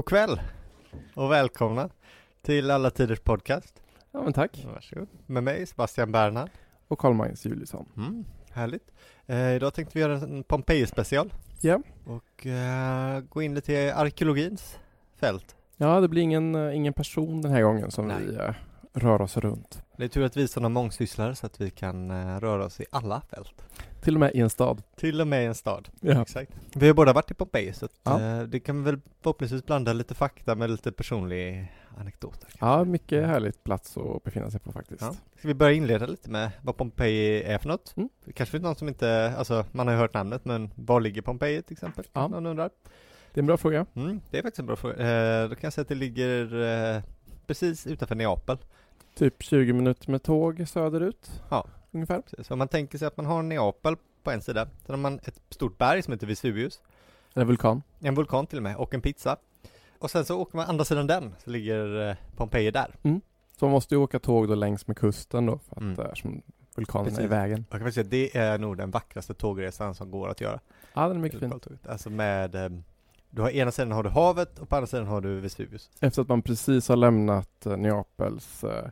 God kväll och välkomna till Alla Tiders Podcast. Ja men tack. Varsågod. Med mig Sebastian Bernhard. Och Karl-Magnus Juliusson. Mm, härligt. Eh, idag tänkte vi göra en Pompeji special. Ja. Och eh, gå in lite i arkeologins fält. Ja, det blir ingen, eh, ingen person den här gången som Nej. vi eh, rör oss runt. Det är tur att vi är sådana mångsysslare så att vi kan eh, röra oss i alla fält. Till och med i en stad. Till och med i en stad. Ja. Exakt. Vi har båda varit i Pompeji så att, Ja. eh, det kan väl förhoppningsvis blanda lite fakta med lite personlig anekdoter. Ja, mycket härligt plats att befinna sig på faktiskt. Ja. Ska vi börja inleda lite med vad Pompeji är för något? Mm. Kanske finns någon som inte, alltså man har ju hört namnet men var ligger Pompeji till exempel? Ja. Någon undrar? Det är en bra fråga. Mm, det är faktiskt en bra fråga. Eh, då kan jag säga att det ligger eh, precis utanför Neapel. Typ 20 minuter med tåg söderut. Ja. Ungefär. Så om man tänker sig att man har Neapel på en sida, sen har man ett stort berg som heter Vesuvius, Eller vulkan. en vulkan till och med, och en pizza. Och sen så åker man andra sidan den, så ligger eh, Pompeji där. Så man måste ju åka tåg då längs med kusten då för att Mm. mm. som vulkanen är i Precis. vägen. Jag kan faktiskt säga det är nog den vackraste tågresan som går att göra. Ja, den är mycket fin. Alltså med, eh, du har ena sidan har du havet och på andra sidan har du Vesuvius. Efter att man precis har lämnat eh, Neapels eh,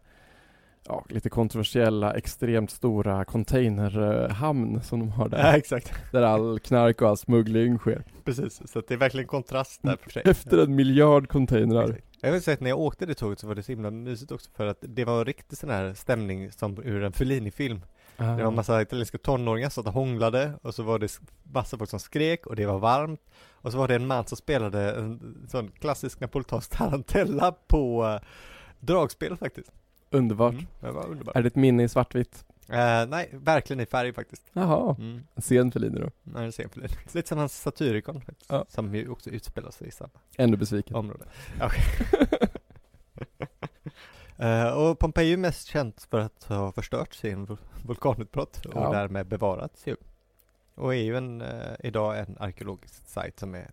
ja, lite kontroversiella, extremt stora containerhamn som de har där. Ja, exakt. Där all knark och all smuggling sker. Precis, så det är verkligen kontrast där för sig. Efter en miljard containrar. Exakt. Jag vill säga att när jag åkte det tåget så var det så himla mysigt också för att det var riktigt sån här stämning som ur en Fellini-film. Det var en massa italienska tonåringar som satt och hånglade och så var det massa folk som skrek och det var varmt. Och så var det en man som spelade en sån klassisk napolitansk tarantella på eh, dragspel faktiskt. Underbart. Mm, det var underbart. Är det ett minne i svartvitt? Eh, nej, verkligen i färg faktiskt. Jaha, Mm. en sen Fellini då. Nej, det ser Fellini. Lite som hans Satyricon faktiskt. Ja. Som ju också utspelar sig i samma Ännu besviken. område. Okej. Eh, och Pompeji är mest känt för att ha förstört sin vul- vulkanutbrott och Ja. därmed bevarats ju. Och är ju en, eh, idag en arkeologisk sajt som är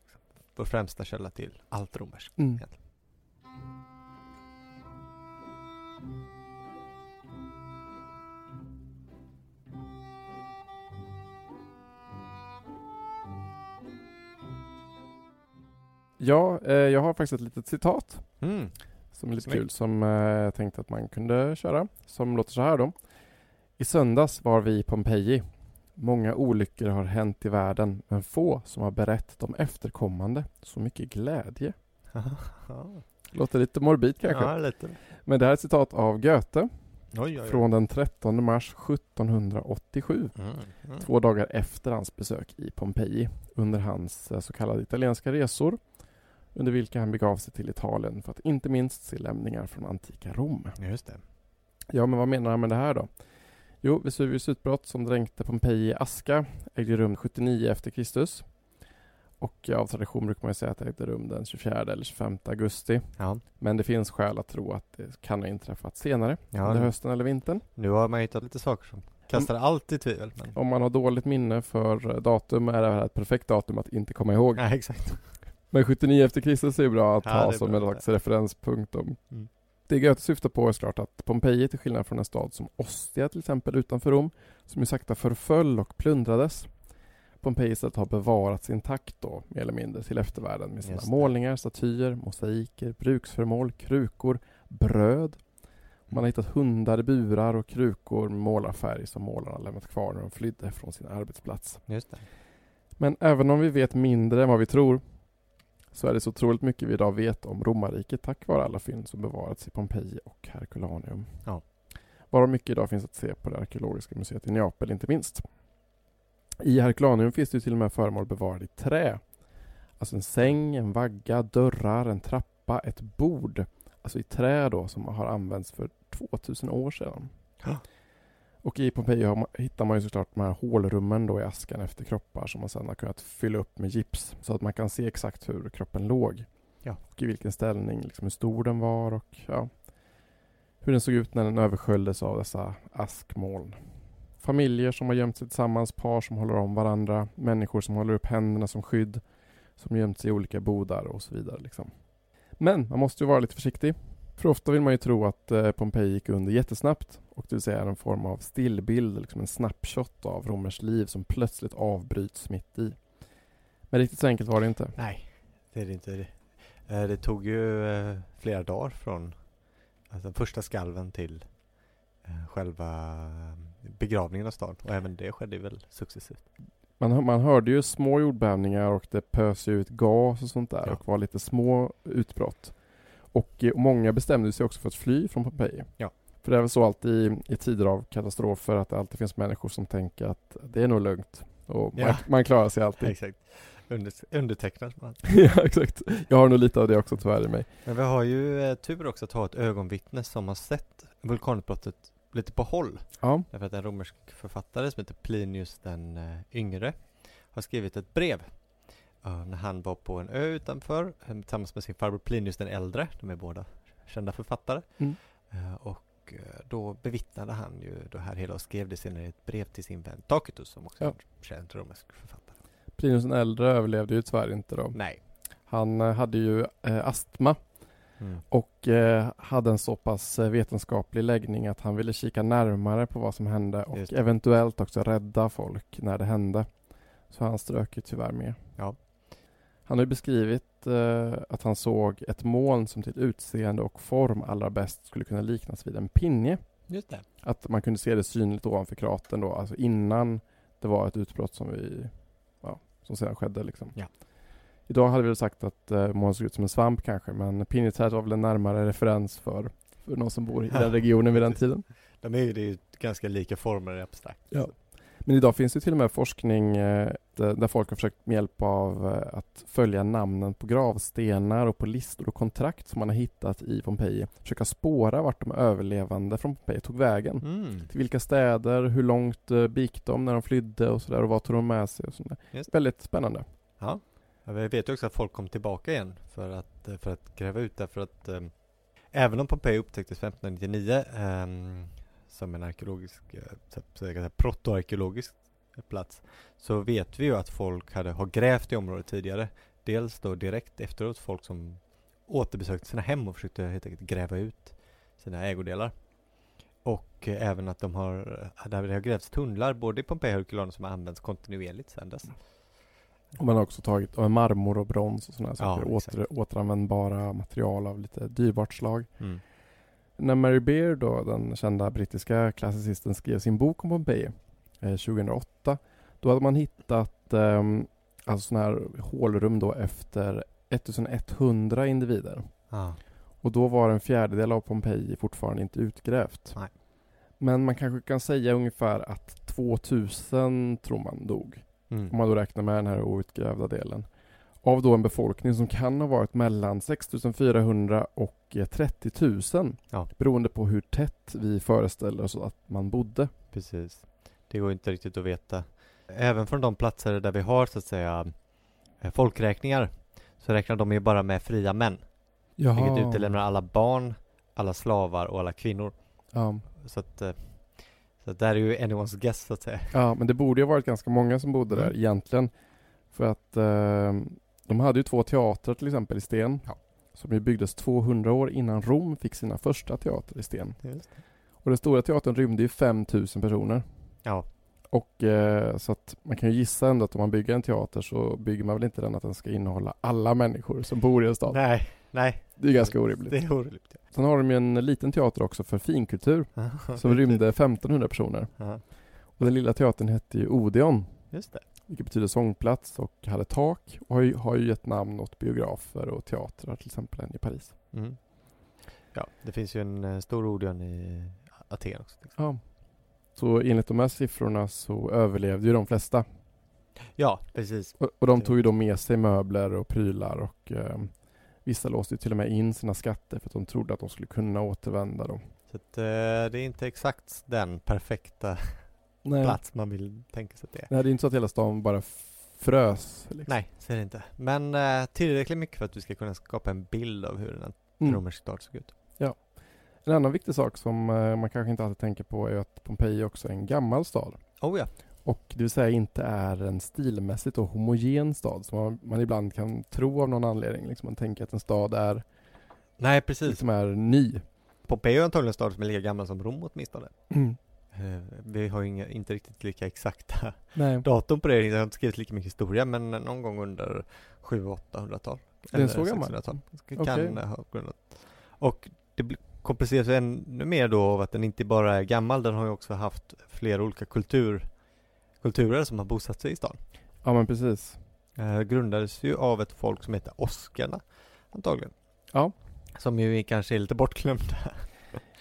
vår främsta källa till allt romerskt. Mm. egentligen. Ja, eh, jag har faktiskt ett litet citat Mm. som är lite Snyggt. kul som eh, jag tänkte att man kunde köra. Som låter så här då. I söndags var vi i Pompeji. Många olyckor har hänt i världen men få som har berett de efterkommande så mycket glädje. Låter lite morbid kanske. ja, lite. Men det här är ett citat av Goethe Oj, oj, oj. från den 13 mars 1787. Mm. Mm. Två dagar efter hans besök i Pompeji under hans eh, så kallade italienska resor under vilka han begav sig till Italien för att inte minst se lämningar från antika Rom. Just det. Ja, men vad menar han med det här då? Jo, Vesuvius utbrott som dränkte Pompeji i aska ägde rum 79 efter Kristus. Och av tradition brukar man ju säga att det ägde rum den 24 eller 25 augusti. Ja. Men det finns skäl att tro att det kan ha inträffat senare, Ja, under hösten eller vintern. Nu har man hittat lite saker som kastar allt i tvivel. Men... Om man har dåligt minne för datum är det här ett perfekt datum att inte komma ihåg. Ja, exakt. Men 79 efter Kristus är ju bra att Ja, ha som en slags referenspunkt. Om. Mm. Det Goethe syftar på är såklart att Pompeji, till skillnad från en stad som Ostia till exempel utanför Rom, som ju sakta förföll och plundrades. Pompeji istället har bevarats intakt då, mer eller mindre, till eftervärlden med sina målningar, statyer, mosaiker, bruksföremål, krukor, bröd. Man har hittat hundar i burar och krukor med målarfärg som målarna lämnat kvar när de flydde från sin arbetsplats. Men även om vi vet mindre än vad vi tror så är det så otroligt mycket vi idag vet om romarriket tack vare alla fynd som bevarats i Pompeji och Herculaneum. Ja. Varav mycket idag finns att se på det arkeologiska museet i Neapel inte minst. I Herculaneum finns det till och med föremål bevarade i trä. Alltså en säng, en vagga, dörrar, en trappa, ett bord. Alltså i trä då som har använts för 2000 år sedan. Ja. Och i Pompeji hittar man ju såklart de här hålrummen då i askan efter kroppar som man sedan har kunnat fylla upp med gips så att man kan se exakt hur kroppen låg. Ja. Och i vilken ställning, liksom hur stor den var och ja, hur den såg ut när den översköljdes av dessa askmoln. Familjer som har gömt sig tillsammans, par som håller om varandra, människor som håller upp händerna som skydd, som gömt sig i olika bodar och så vidare. Liksom. Men man måste ju vara lite försiktig. För ofta vill man ju tro att eh, Pompeji gick under jättesnabbt och det vill säga en form av stillbild, liksom en snapshot av romerskt liv som plötsligt avbryts mitt i. Men riktigt så enkelt var det inte. Nej, det är det inte. Det, eh, det tog ju eh, flera dagar från alltså, första skalven till eh, själva begravningen av stan. Och även det skedde väl successivt. Man, man hörde ju små jordbävningar och det pös ut gas och sånt där ja. och var lite små utbrott. Och, och många bestämde sig också för att fly från Pompeji. Ja. För det är väl så alltid i, i tider av katastrofer att det alltid finns människor som tänker att det är nog lugnt och ja. man, man, klarar sig alltid. Exakt. Under, undertecknat man. ja, exakt. Jag har nog lite av det också tyvärr i mig. Men vi har ju eh, tur också att ha ett ögonvittne som har sett vulkanutbrottet lite på håll. Ja. Därför att en romersk författare som heter Plinius den uh, yngre har skrivit ett brev uh, när han var på en ö utanför uh, tillsammans med sin farbror Plinius den äldre. De är båda kända författare. Mm. och då bevittnade han ju det här hela och skrev det senare i ett brev till sin vän Tacitus som också ja. är en känd romersk författare. Plinius den äldre överlevde ju tyvärr inte då. Nej. Han hade ju astma Mm. Och eh, hade en så pass eh, vetenskaplig läggning att han ville kika närmare på vad som hände och eventuellt också rädda folk när det hände. Så han strök ju tyvärr med. Ja. Han har ju beskrivit eh, att han såg ett moln som till utseende och form allra bäst skulle kunna liknas vid en pinje. Just det. Att man kunde se det synligt ovanför kratern då, alltså innan det var ett utbrott som vi, ja, som sedan skedde liksom. Ja. Idag hade vi väl sagt att eh, månen såg ut som en svamp kanske, men pinjeträd var väl en närmare referens för, för någon som bor i den regionen vid den tiden. De är ju, det är ju ganska lika former abstrakt. Ja. Men idag finns det till och med forskning eh, där folk har försökt med hjälp av eh, att följa namnen på gravstenar och på listor och kontrakt som man har hittat i Pompeji. Försöka spåra vart de överlevande från Pompeji tog vägen. Mm. Till vilka städer, hur långt eh, gick de när de flydde och sådär och vad tog de med sig och sådär. Väldigt spännande. Ja. Jag vet också att folk kom tillbaka igen för att, för att gräva ut det för att även om Pompeji upptäcktes 1599 um, ehm, som en arkeologisk, uh, protoarkeologisk plats så vet vi ju att folk hade, har grävt i området tidigare. Dels då direkt efteråt folk som återbesökte sina hem och försökte helt enkelt gräva ut sina ägodelar. Och eh, även att de har, där det har grävts tunnlar både i Pompeji och Herculanum som har använts kontinuerligt sedan dess. Och man har också tagit marmor och brons och sådana saker. Ja, Åter, återanvändbara material av lite dyrbart slag. Mm. När Mary Beard då, den kända brittiska klassicisten, skrev sin bok om Pompeji eh, 2008. Då hade man hittat eh, alltså sådana här hålrum då efter 1100 individer. Ah. Och då var en fjärdedel av Pompeji fortfarande inte utgrävt. Nej. Men man kanske kan säga ungefär att 2000 tror man dog. Mm. Om man då räknar med den här outgrävda delen. Av då en befolkning som kan ha varit mellan 6400 och 30 000. Ja. Beroende på hur tätt vi föreställer oss att man bodde. Precis. Det går inte riktigt att veta. Även från de platser där vi har så att säga eh, folkräkningar så räknar de ju bara med fria män. Jaha. Vilket utelämnar alla barn, alla slavar och alla kvinnor. Ja. Så att eh, så det där är ju anyone's guess så att säga. Ja, men det borde ju ha varit ganska många som bodde där mm. egentligen. För att eh, de hade ju två teatrar till exempel i sten. Ja. Som ju byggdes 200 år innan Rom fick sina första teatrar i sten. Just. Och den stora teatern rymde ju 5000 personer. Ja. Och eh, så att man kan ju gissa ändå att om man bygger en teater så bygger man väl inte den att den ska innehålla alla människor som bor i en stad. Nej, nej. Det är ganska orimligt. Det är orimligt. Ja. Sen har de ju en liten teater också för finkultur som rymde 1500 personer. Aha. Och den lilla teatern hette ju Odeon. Just det. Vilket betyder sångplats och hade tak och har ju, har ju gett namn åt biografer och teatrar till exempel en i Paris. Mm. Ja, det finns ju en eh, stor Odeon i Aten också. Ja. Så enligt de här siffrorna så överlevde ju de flesta. Ja, precis. Och, och de tog ju då med sig möbler och prylar och eh, Vissa låste till och med in sina skatter för att de trodde att de skulle kunna återvända då. Så att, eh, det är inte exakt den perfekta Nej. plats man vill tänka sig att det är. Nej, det är inte så att hela stan bara frös. Liksom. Nej, så är det inte. Men eh, tillräckligt mycket för att vi ska kunna skapa en bild av hur en mm. romersk stad såg ut. Ja. En annan viktig sak som eh, man kanske inte alltid tänker på är att Pompeji också är en gammal stad. Oh ja. Och det vill säga inte är en stilmässigt och homogen stad som man, man ibland kan tro av någon anledning. Liksom man tänker att en stad är Nej, precis. Liksom är ny. Pompeji är antagligen en stad som är lika gammal som Rom åtminstone. Mm. Eh, vi har ju inga, inte riktigt lika exakta Nej. datum på det, jag har inte skrivit lika mycket historia men någon gång under 700-800-tal. Den är så gammal? 600-tal. Kan Okej. ha grundat. Och det kompliceras ännu mer då av att den inte bara är gammal, den har ju också haft flera olika kultur, kulturer som har bosatt sig i stan. Ja men precis. Eh, grundades ju av ett folk som heter Oskarna antagligen. Ja. Som ju kanske är lite bortglömda.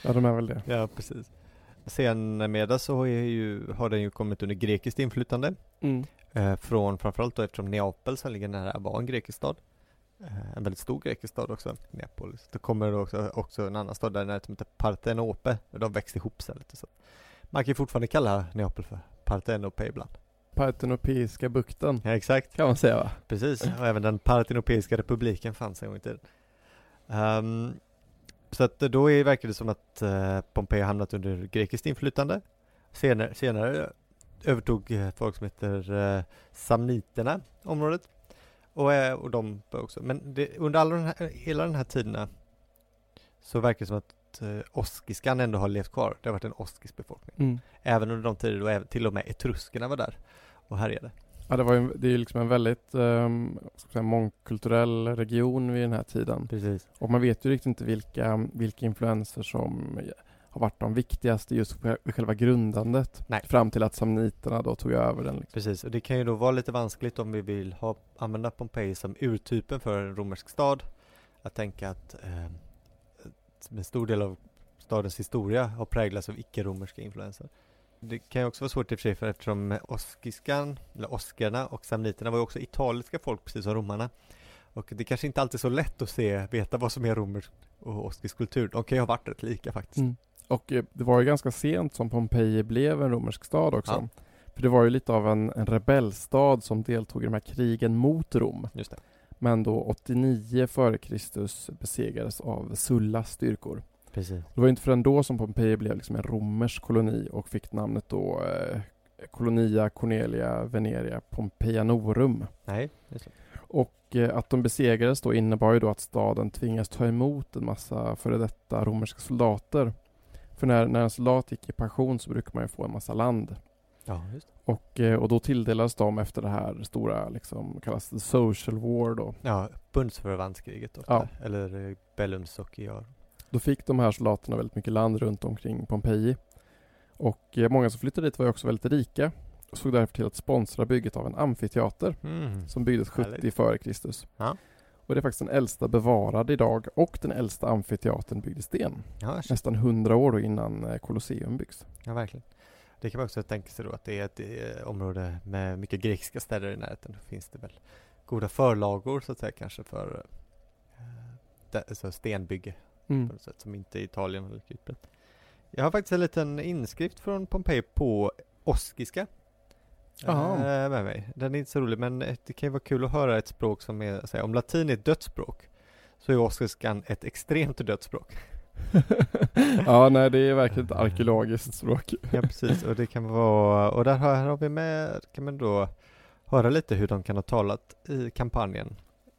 Ja de är väl det. ja, precis. Sen med så ju, har den ju kommit under grekiskt inflytande. Mm. Eh, från framförallt då eftersom Neapel som ligger nära var en grekisk stad. Eh, en väldigt stor grekisk stad också, Neapolis. Det kommer då också, också en annan stad där nere som heter Partenope. Och de växte ihop sig lite så. Man kan ju fortfarande kalla Neapel för Partenope ibland. Partenopeiska bukten Ja, exakt. kan man säga va? Precis, och även den Partenopeiska republiken fanns en gång i tiden. Ehm, så att då är, verkar det som att uh, Pompeji hamnat under grekiskt inflytande. Senare, senare övertog eh, folk som heter uh, samniterna området. Och, eh, och de också. Men det, under alla den här, hela den här tiden så verkar det som att uh, oskiskan ändå har levt kvar. Det har varit en oskisk befolkning. Mm. Även under de tider då även, till och med etruskerna var där och härjade. Ja det var ju, det är ju liksom en väldigt um, säga, mångkulturell region vid den här tiden. Precis. Och man vet ju riktigt inte vilka, vilka influenser som har varit de viktigaste just vid själva grundandet. Nej. Fram till att samniterna då tog över den. Liksom. Precis, och det kan ju då vara lite vanskligt om vi vill ha, använda Pompeji som urtypen för en romersk stad. Att tänka att eh, en stor del av stadens historia har präglats av icke-romerska influenser. Det kan ju också vara svårt i och för sig för eftersom oskiskan, eller oskarna och samniterna var ju också italiska folk precis som romarna. Och det kanske inte alltid är så lätt att se, veta vad som är romersk och oskisk kultur. De kan ju ha varit rätt lika faktiskt. Mm. Och eh, det var ju ganska sent som Pompeji blev en romersk stad också. Ja. För det var ju lite av en, en rebellstad som deltog i de här krigen mot Rom. Just det. Men då 89 före Kristus besegrades av Sullas styrkor. Precis. Det var inte förrän då som Pompeji blev liksom en romersk koloni och fick namnet då eh, Colonia Cornelia Veneria Pompeianorum. Nej, just det. Och eh, att de besegrades då innebar ju då att staden tvingas ta emot en massa före detta romerska soldater. För när, när en soldat gick i pension så brukar man ju få en massa land. Ja, just det. Och, eh, och då tilldelades de efter det här stora, liksom, kallas det social war då. Ja, bundsförvantskriget då. Ja. Eller Bellums Sociar. Då fick de här soldaterna väldigt mycket land runt omkring Pompeji. Och eh, många som flyttade dit var också väldigt rika och såg därför till att sponsra bygget av en amfiteater Mm. som byggdes 70 Härligt. före Kristus. Ja. Och det är faktiskt den äldsta bevarade idag och den äldsta amfiteatern byggd i sten. Ja. Nästan 100 år innan eh, Colosseum byggs. ja, verkligen. Det kan man också tänka sig då att det är ett eh, område med mycket grekiska städer i närheten. Då finns det väl goda förlagor så att säga kanske för eh, alltså stenbygge Mm. på något sätt som inte Italien lika utbrett. Jag har faktiskt en liten inskrift från Pompeji på oskiska Jaha. eh, med mig. Den är inte så rolig men eh, det kan ju vara kul att höra ett språk som är, här, om latin är ett dödsspråk så är oskiskan ett extremt dödsspråk. ja, nej det är verkligen ett arkeologiskt språk. Ja precis, och det kan vara, och där har, här har vi med, kan man då höra lite hur de kan ha talat i kampanjen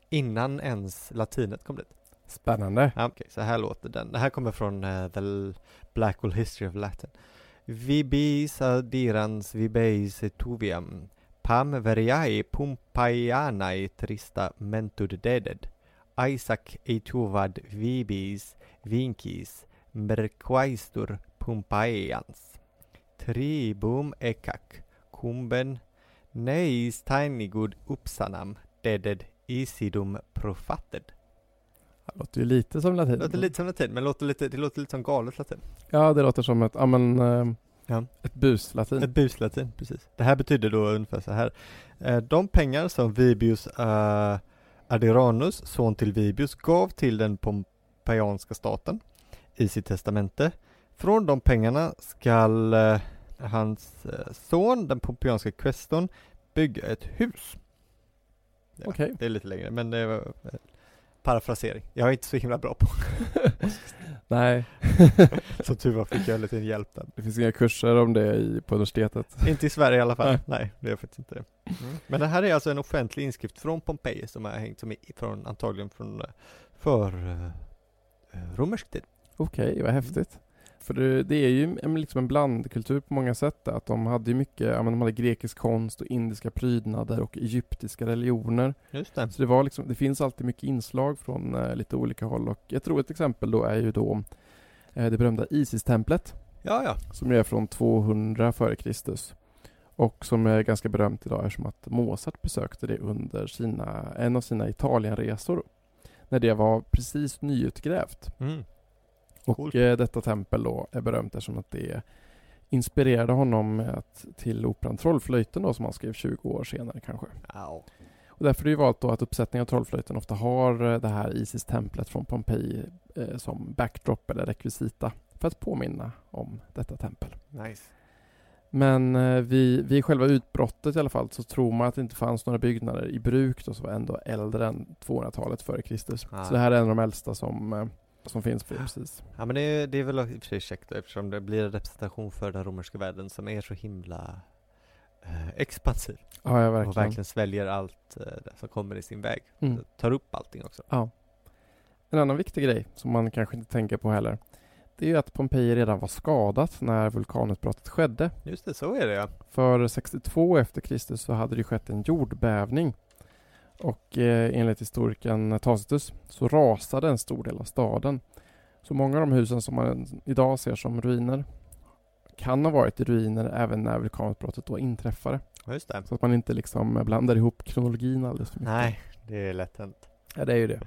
innan ens latinet kom dit. Spännande. Ja, Okej, så här låter den. Det här kommer från uh, The Black Blackwell History of Latin. Vibis adirans vibeis tuviam pam veriae pumpaianae trista mentud deded Isaac etuvad vibis vinkis merquaistur pumpaians tribum ekak kumben neis tainigud upsanam deded isidum profated det låter ju lite som latin. det låter lite som latin, men låter lite, det låter lite som galet latin. Ja, det låter som ett, ja men, eh, Ja. ett buslatin. Ett buslatin, precis. Det här betyder då ungefär så här. Eh, De pengar som Vibius uh, Adiranus, son till Vibius, gav till den pompeianska staten i sitt testamente. Från de pengarna skall eh, hans eh, son, den pompeianska questorn, bygga ett hus. Ja, Okej. Det är lite längre, men det var eh, parafrasering. Jag är inte så himla bra på Nej, Så tur var fick jag lite hjälp där. det finns inga kurser om det i, på universitetet. Inte i Sverige i alla fall. Nej. Nej, det är faktiskt inte det. Men det här är alltså en offentlig inskrift från Pompeji som har hängt som är från, antagligen från, eh, för uh, romersk tid. Okej, vad häftigt. För det, det är ju en, liksom en blandkultur på många sätt. Att de hade ju mycket, ja, men de hade grekisk konst och indiska prydnader och egyptiska religioner. Just det. Så det var liksom, det finns alltid mycket inslag från eh, lite olika håll och ett roligt exempel då är ju då eh, det berömda Isis-templet. Ja, ja. Som är från 200 f.Kr. Och som är ganska berömt idag eftersom att Mozart besökte det under sina, en av sina Italienresor. När det var precis nyutgrävt. Mm. Och Coolt. eh, detta tempel då är berömt eftersom att det inspirerade honom att, till operan Trollflöjten då som han skrev 20 år senare kanske. Ja. Och därför är det ju valt då att uppsättningen av Trollflöjten ofta har eh, det här Isis-templet från Pompeji eh, som backdrop eller rekvisita för att påminna om detta tempel. Nice. Men eh, vid, vid själva utbrottet i alla fall så tror man att det inte fanns några byggnader i bruk då som var ändå äldre än 200-talet före Kristus. Ah. Så det här är en av de äldsta som, eh, som finns för precis. Ja men det är, det är väl i och för sig käckt eftersom det blir en representation för den romerska världen som är så himla eh, expansiv. Ja, ja Och verkligen. verkligen sväljer allt eh, som kommer i sin väg. Mm. Tar upp allting också. Ja. En annan viktig grej som man kanske inte tänker på heller. Det är ju att Pompeji redan var skadat när vulkanutbrottet skedde. Just det, så är det ja. För 62 efter Kristus så hade det skett en jordbävning. Och eh, enligt historikern Tacitus så rasade en stor del av staden. Så många av de husen som man idag ser som ruiner kan ha varit i ruiner även när vulkanutbrottet då inträffade. Just det. Så att man inte liksom blandar ihop kronologin alldeles för mycket. Nej, det är lätt hänt. Ja, det är ju det.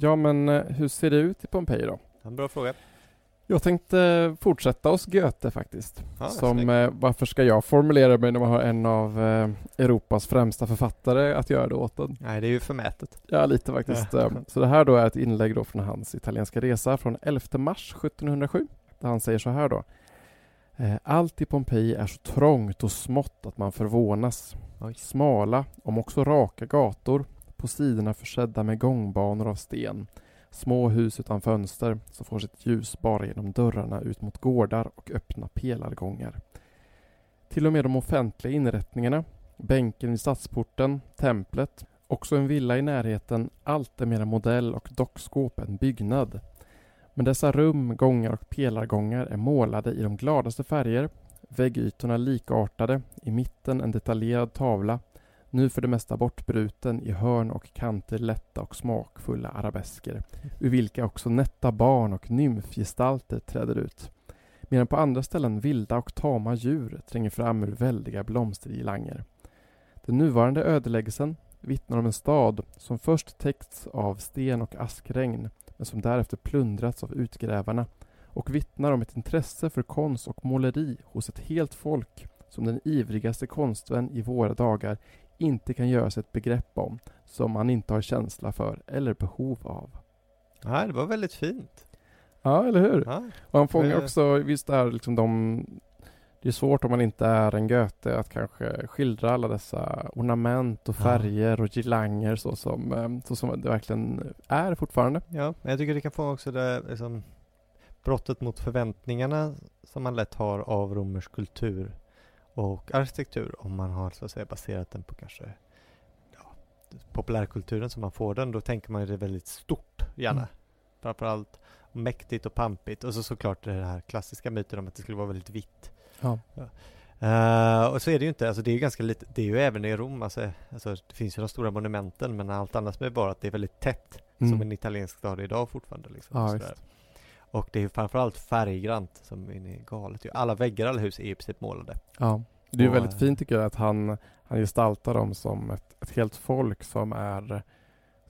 Ja, men eh, hur ser det ut i Pompeji då? En bra fråga. Jag tänkte fortsätta hos Goethe faktiskt. Ja, Som, eh, varför ska jag formulera mig när man har en av eh, Europas främsta författare att göra det åt en? Nej, det är ju förmätet. Ja, lite faktiskt. Ja. Eh, Så det här då är ett inlägg då från hans italienska resa från 11 mars 1707. Där han säger så här då. Eh, Allt i Pompeji är så trångt och smått att man förvånas. Oj. Smala, om också raka gator, på sidorna försedda med gångbanor av sten. Små hus utan fönster som får sitt ljus bara genom dörrarna ut mot gårdar och öppna pelargångar. Till och med de offentliga inrättningarna, bänken vid stadsporten, templet, också en villa i närheten, allt är mera modell och dockskåp än byggnad. Men dessa rum, gångar och pelargångar är målade i de gladaste färger, väggytorna likartade, i mitten en detaljerad tavla, nu för det mesta bortbruten i hörn och kanter lätta och smakfulla arabesker, ur vilka också nätta barn och nymfgestalter träder ut. Medan på andra ställen vilda och tama djur tränger fram ur väldiga blomstergirlanger. Den nuvarande ödeläggelsen vittnar om en stad som först täckts av sten och askregn men som därefter plundrats av utgrävarna och vittnar om ett intresse för konst och måleri hos ett helt folk som den ivrigaste konstvän i våra dagar inte kan göra sig ett begrepp om, som man inte har känsla för eller behov av. Ja, det var väldigt fint. Ja, eller hur? Ja, Och han fångar också, visst är liksom de det är svårt om man inte är en Goethe att kanske skildra alla dessa ornament och Ja. färger och girlanger så som, eh, så som det verkligen är fortfarande. ja, men jag tycker det kan få också det liksom brottet mot förväntningarna som man lätt har av romersk kultur och arkitektur om man har så att säga baserat den på kanske ja, populärkulturen som man får den. Då tänker man ju det väldigt stort gärna. Mm. Framförallt mäktigt och pampigt och så såklart det här klassiska myten om att det skulle vara väldigt vitt. Ja. Eh, och så är det ju inte, alltså det är ju ganska lite, det är ju även i Rom, alltså, alltså det finns ju de stora monumenten men allt annat är bara att det är väldigt tätt som Mm. en italiensk stad idag fortfarande liksom. Ja, och, det är framförallt färggrant som är galet. Alla väggar i alla hus är i princip målade. Ja. Det är ju Och, väldigt eh, fint tycker jag att han, han gestaltar dem som ett, ett helt folk som är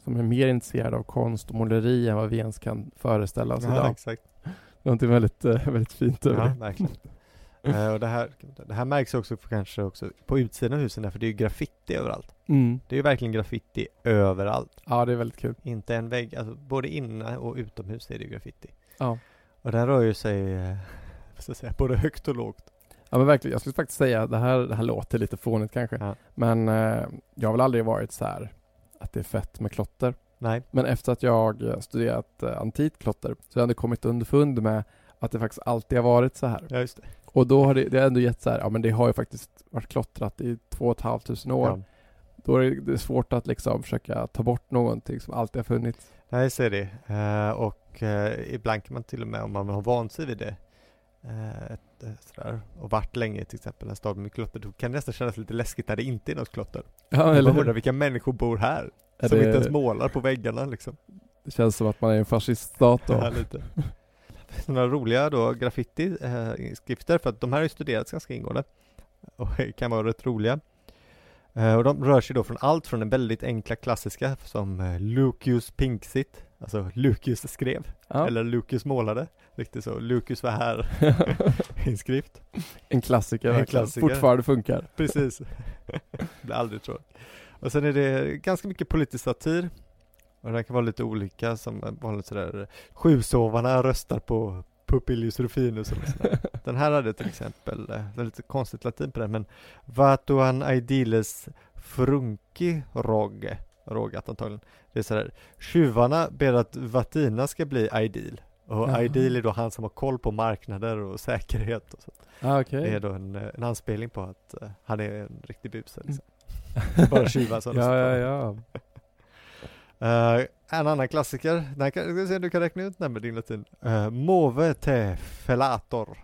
som är mer intresserade av konst och måleri än vad vi ens kan föreställa oss idag. exakt. Någonting väldigt, eh, väldigt fint över Ja, det. verkligen. Eh, och det här, det här märks också på, kanske också på utsidan av husen där, för det är ju graffiti överallt. Mm. Det är ju verkligen graffiti överallt. Ja, det är väldigt kul. Inte en vägg, alltså både inne och utomhus är det ju graffiti. Ja. Och den rör ju sig, eh, ska jag säga, både högt och lågt. Ja men verkligen, jag skulle faktiskt säga, det här, det här låter lite fånigt kanske, Ja. men eh, jag har väl aldrig varit så här att det är fett med klotter. Nej. Men efter att jag eh, studerat eh, antikt klotter så har jag ändå kommit underfund med att det faktiskt alltid har varit så här. Ja, just det. Och då har det, det har ändå gett så här, ja men det har ju faktiskt varit klottrat i två och ett halvt tusen år. Ja. Då är det, svårt att liksom försöka ta bort någonting som alltid har funnits. Nej, så är det. Eh, och eh, ibland kan man till och med, om man har vant sig vid det, eh, ett, sådär, och varit länge till exempel en stad med klotter, då kan det nästan kännas lite läskigt när det inte är något klotter. Ja, Man eller undrar hur? vilka människor bor här, Är som det, inte ens målar på väggarna liksom. det känns som att man är en fasciststat då. Ja, lite. Några roliga då graffiti-skrifter, för att de här har studerats ganska ingående och kan vara rätt roliga. Eh, och de rör sig då från allt från den väldigt enkla klassiska som eh, Lucius Pinksit, alltså Lucius skrev, Ja. eller Lucius målade, riktigt så, Lucius var här, inskrift. en klassiker En klassiker. Fortfarande funkar. Precis. Blir aldrig tråkigt. Och sen är det ganska mycket politisk satir. Och den kan vara lite olika som vanligt sådär Sjusovarna röstar på Pupilius Rufinus eller sådär. Den här hade till exempel, eh, det är lite konstigt latin på den men Vatuan aidiles frunki rogge Rågat antagligen. Det är sådär Tjuvarna ber att Vatina ska bli Aidil. Och Jaha. Aidil är då han som har koll på marknader och säkerhet och så. Ah, okej. Det är då en, eh, en anspelning på att eh, han är en riktig buse liksom. Bara tjuvar som Ja, ja, ja. Eh, en annan klassiker, den kan, ska se om du kan räkna ut den med din latin. Uh, Move te felator.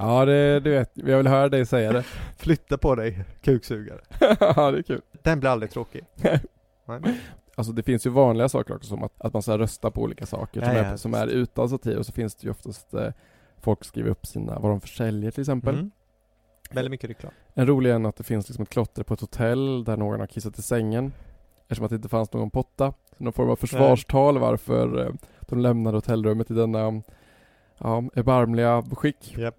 Ja, det, du vet, jag vill höra dig säga det. Flytta på dig, kuksugare. ja, det är kul. Den blir aldrig tråkig. Nej. Alltså det finns ju vanliga saker också som att, att man ska rösta på olika saker som, Ja, är, som är utan satir och så finns det ju oftast eh, folk skriver upp sina, vad de försäljer till exempel. Mm. Väldigt mycket reklam. En rolig är att det finns liksom ett klotter på ett hotell där någon har kissat i sängen eftersom att det inte fanns någon potta. Så någon form av försvarstal varför eh, de lämnade hotellrummet i denna ja, erbarmliga skick. Japp.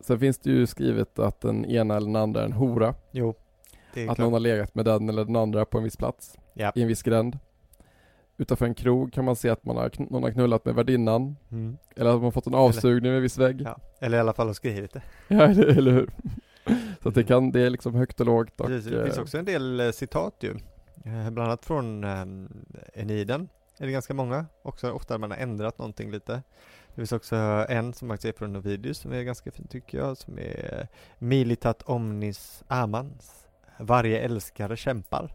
Sen finns det ju skrivet att den ena eller den andra är en hora. Jo, det är Att klart. någon har legat med den eller den andra på en viss plats. Japp. I en viss gränd. Utanför en krog kan man se att man har, kn- någon har knullat med värdinnan. Mm. Eller att man har fått en avsugning med en viss vägg. Ja. Eller i alla fall har skrivit det. Ja, eller, eller hur? Så att det kan, det är liksom högt och lågt och... Precis, det finns eh, också en del eh, citat ju. Eh, bland annat från um, Eniden. Är det ganska många. Också ofta man har ändrat någonting lite. Det finns också en som faktiskt är från Ovidius som är ganska fin tycker jag. Som är Militat omnis amans. Varje älskare kämpar.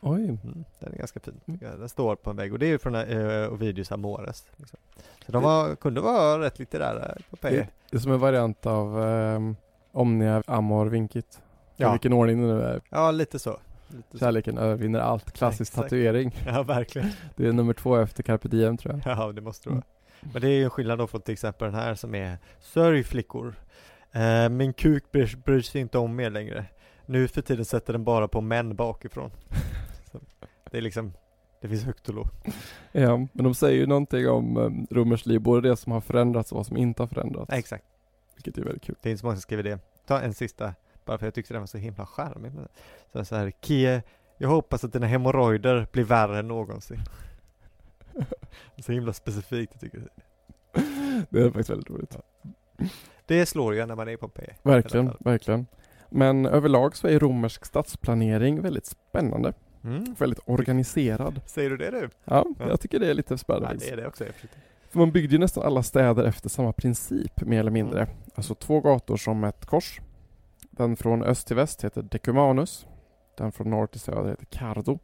Oj. Mm, den är ganska fin. jag. Den står på en vägg och det är ju från uh, Ovidius Amores. Liksom. Så de var, kunde vara rätt litterära på Det, det är som en variant av um, Omnia Amor Vincit. I Ja. vilken ordning det nu är. Ja, lite så. Lite så. Kärleken övervinner allt. Klassisk Exakt. tatuering. Ja, verkligen. Det är nummer två efter Carpe Diem tror jag. Ja, det måste det Mm. Men det är ju en skillnad då från till exempel den här som är Sörj flickor. Eh, min kuk bryr, bryr sig inte om mer längre. Nu för tiden sätter den bara på män bakifrån. Så det är liksom, det finns högt och lågt. Ja, men de säger ju någonting om um, romerskt liv. Både det som har förändrats och vad som inte har förändrats. Exakt. Vilket är väldigt kul. Det är inte så många som skriver det. Ta en sista, bara för jag tyckte den var så himla charmig. Så här, Kie, jag hoppas att dina hemorrojder blir värre än någonsin. så himla specifikt, jag tycker Det är faktiskt väldigt roligt. Det slår ju när man är i Pompeji. Verkligen, verkligen. Men överlag så är romersk stadsplanering väldigt spännande. Mm. Väldigt organiserad. Säger du det du? Ja, Ja. jag tycker det är lite spännande. Ja, det är det också. För man byggde ju nästan alla städer efter samma princip, mer eller mindre. Alltså två gator som ett kors. Den från öst till väst heter Decumanus. Den från norr till söder heter Cardo.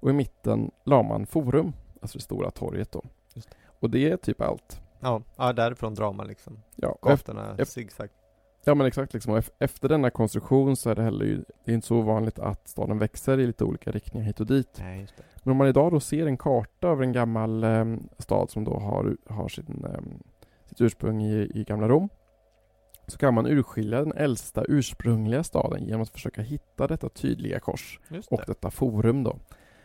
Och i mitten la man Forum, alltså det stora torget då. Det. Och det är typ allt. Ja, ja därifrån drar man liksom Ja, gatorna zigzag. ja men exakt liksom. Och ef- efter denna konstruktion så är det heller det är inte så ovanligt att staden växer i lite olika riktningar hit och dit. Nej, det. Men om man idag då ser en karta över en gammal eh, stad som då har, har sin, eh, sitt ursprung i, i gamla Rom så kan man urskilja den äldsta ursprungliga staden genom att försöka hitta detta tydliga kors Just och det. detta forum då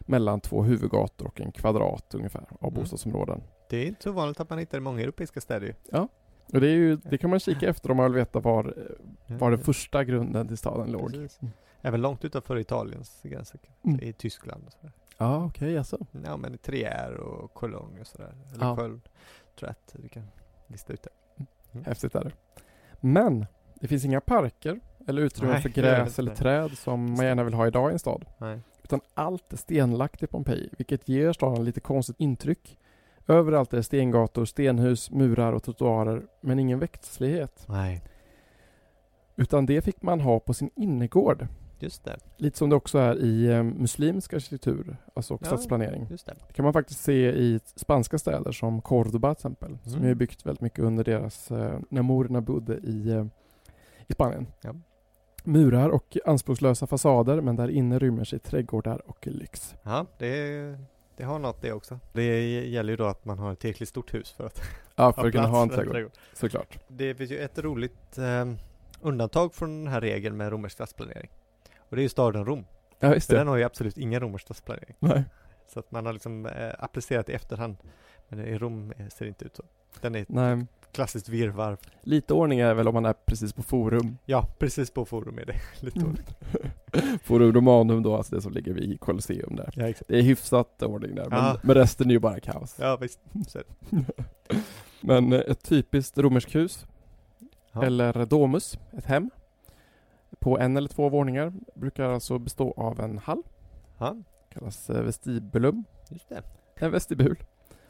mellan två huvudgator och en kvadrat ungefär av Mm. bostadsområden. det är inte så vanligt att man hittar i många europeiska städer ju. Och det, är ju, det kan man kika efter om man vill veta var, var den Ja, första grunden till staden låg. precis. Även långt utanför Italiens gränser. Mm. I Tyskland och sådär. Ja, okej alltså. Ja, men i Trier och Cologne och sådär. Eller Ja. Köln. Tror jag att du kan lista ut det. Mm. Häftigt är det. Men det finns inga parker eller utrymme Nej, för gräs eller träd som man gärna vill ha idag i en stad. Nej. Utan allt är stenlagt i Pompeji, vilket ger staden lite konstigt intryck. Överallt är stengator, stenhus, murar och trottoarer, men ingen växtlighet. Nej. Utan det fick man ha på sin innergård. Just det, Lite som det också är i eh, muslimsk arkitektur, alltså och Ja. stadsplanering. just det. Det kan man faktiskt se i spanska städer som Córdoba till exempel, som Mm. är byggt väldigt mycket under deras, eh, när morerna bodde i, eh, i Spanien. Ja. Murar och anspråkslösa fasader, men där inne rymmer sig trädgårdar och lyx. Ja, det, det har något det också. Det gäller ju då att man har ett tillräckligt stort hus för att Ja, för att kunna ha en för trädgård, såklart. Det finns ju ett roligt eh, undantag från den här regeln med romersk stadsplanering. Och det är ju staden Rom. Ja, just För det. den har ju absolut ingen romersk stadsplanering. Nej. Så att man har liksom eh, applicerat i efterhand. Men i Rom eh, ser det inte ut så. Den är Nej. Klassiskt virrvarr. Lite ordning är väl om man är precis på Forum. Ja, precis på forum är det lite dåligt. Forum Romanum då, alltså det som ligger vid Colosseum där. Ja, exakt. Det är hyfsat ordning där, men, Ja. men resten är ju bara kaos. Ja, visst. Men eh, ett typiskt romerskt hus, Ja. eller domus, ett hem, på en eller två våningar, brukar alltså bestå av en hall, Ja, kallas eh, vestibulum, just det. en vestibul,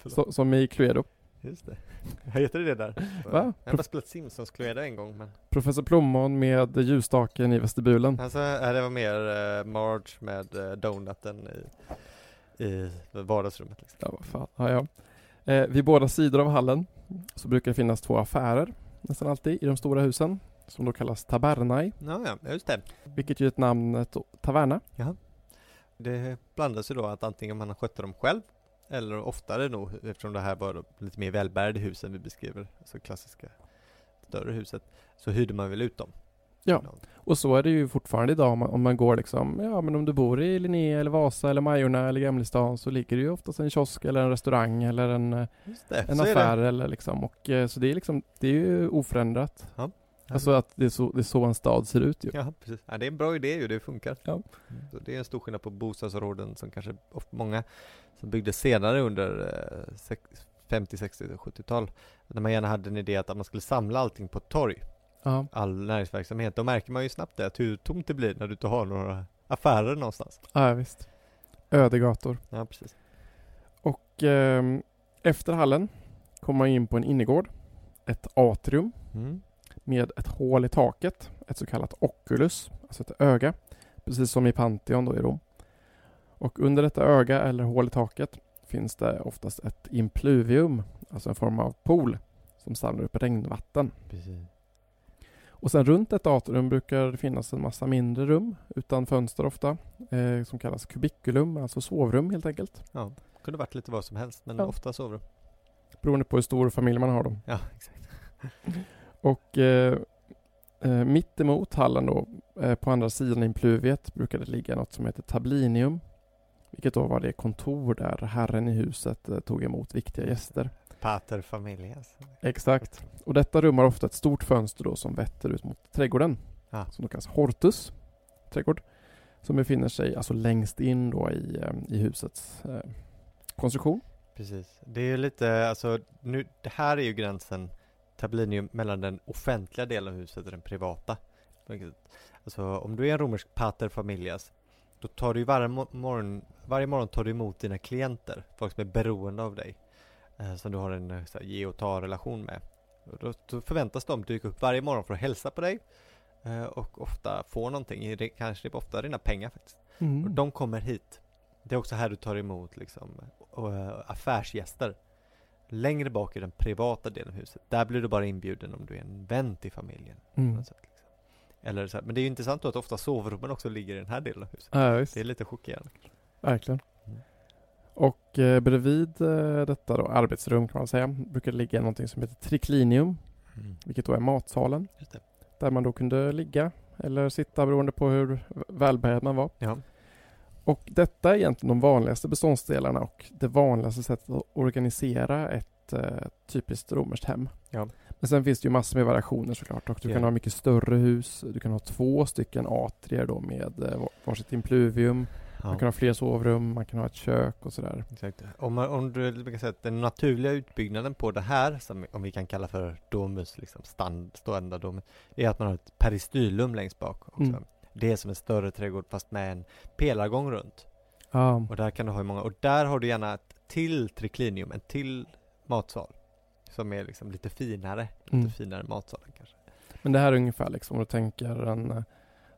så, som i Cluedo. Just det. Heter det där? Va? Jag har bara spelat Simpsons Cluedo en gång men Professor Plommon med ljusstaken i vestibulen. Alltså, det var mer uh, Marge med uh, donuten i, i vardagsrummet liksom. Ja, vad fan. Ja, ja. Eh, vid båda sidor av hallen så brukar det finnas två affärer, nästan alltid, i de stora husen, som då kallas tabernai, Ja, ja, just det. vilket ju är ett namnet taverna. Det blandas ju då att antingen man skötte dem själv eller oftare nog eftersom det här var lite mer välbärgade husen vi beskriver, alltså klassiska större huset, så hyrde man väl ut dem. Ja. Och så är det ju fortfarande idag om man, om man går liksom, ja men om du bor i Linné eller Vasa eller Majorna eller Gamlestan så ligger det ju oftast en kiosk eller en restaurang eller en, eh, det, en affär eller liksom och eh, så det är liksom, det är ju oförändrat. Ja. Alltså att det är, så, det är så en stad ser ut ju. Ja, precis. Ja, det är en bra idé ju, det funkar. Ja. Så det är en stor skillnad på bostadsområden som kanske många som byggdes senare under eh, sex- 50, 60 och 70-tal. När man gärna hade en idé att man skulle samla allting på ett torg, Ja. all näringsverksamhet. Då märker man ju snabbt det, att hur tomt det blir när du inte har några affärer någonstans. Ja, visst. Öde gator. Ja, precis. Och ehm, efter hallen kommer man in på en innergård, ett atrium Mm. med ett hål i taket, ett så kallat oculus, alltså ett öga, precis som i Pantheon då i Rom. Och under detta öga eller hål i taket finns det oftast ett impluvium, alltså en form av pool som samlar upp regnvatten. precis. Och sen runt ett atrium brukar det finnas en massa mindre rum utan fönster ofta, eh, som kallas kubikulum, alltså sovrum helt enkelt. Ja, kunde varit lite vad som helst, men Ja. ofta sovrum. Beroende på hur stor familj man har då. Ja, exakt. Och eh, eh, mitt emot hallen då, eh, på andra sidan impluviet, brukar det ligga något som heter tablinium. Vilket då var det kontor där herren i huset eh, tog emot viktiga gäster. Pater familias. Exakt. Och detta rum har ofta ett stort fönster då som vetter ut mot trädgården. Ja. Som då kallas hortus, trädgård. Som befinner sig alltså längst in då i, eh, i husets eh, konstruktion. Precis. Det är ju lite, alltså nu, det här är ju gränsen tablinium mellan den offentliga delen av huset och den privata. Alltså om du är en romersk pater familias, då tar du ju varje mo- morgon, varje morgon tar du emot dina klienter, folk som är beroende av dig, eh, som du har en eh, här, ge och ta relation med. Och då, då förväntas de dyka upp varje morgon för att hälsa på dig eh, och ofta få någonting, det, kanske det är ofta dina pengar faktiskt. Mm. Och de kommer hit. Det är också här du tar emot liksom och, affärsgäster. Längre bak i den privata delen av huset. Där blir du bara inbjuden om du är en vän till familjen. På Mm. något sätt. Eller så här. Men det är ju intressant då att ofta sovrummen också ligger i den här delen av huset. Ja. Det är lite chockerande. Verkligen. Mm. Och eh, bredvid eh, detta då, arbetsrum kan man säga, brukar det ligga någonting som heter triclinium, vilket då är matsalen. Där man då kunde ligga eller sitta beroende på hur välbärgad man var. Ja. Och detta är egentligen de vanligaste beståndsdelarna och det vanligaste sättet att organisera ett eh, typiskt romerskt hem. Ja. Men sen finns det ju massor med variationer såklart och du Ja. kan ha mycket större hus. Du kan ha två stycken atrier då med eh, varsitt impluvium. Man kan ja. ha fler sovrum, man kan ha ett kök och sådär. Exakt. Om, man, om du brukar säga att den naturliga utbyggnaden på det här, som om vi kan kalla för domus, liksom stand, standarddomus, är att man har ett peristylum längst bak också. Mm. Det är som en större trädgård fast med en pelargång runt. Ja, Och där kan du ha många, och där har du gärna ett till triclinium, en till matsal. Som är liksom lite finare, lite Mm. finare matsalen kanske. Men det här är ungefär liksom, om du tänker en eh,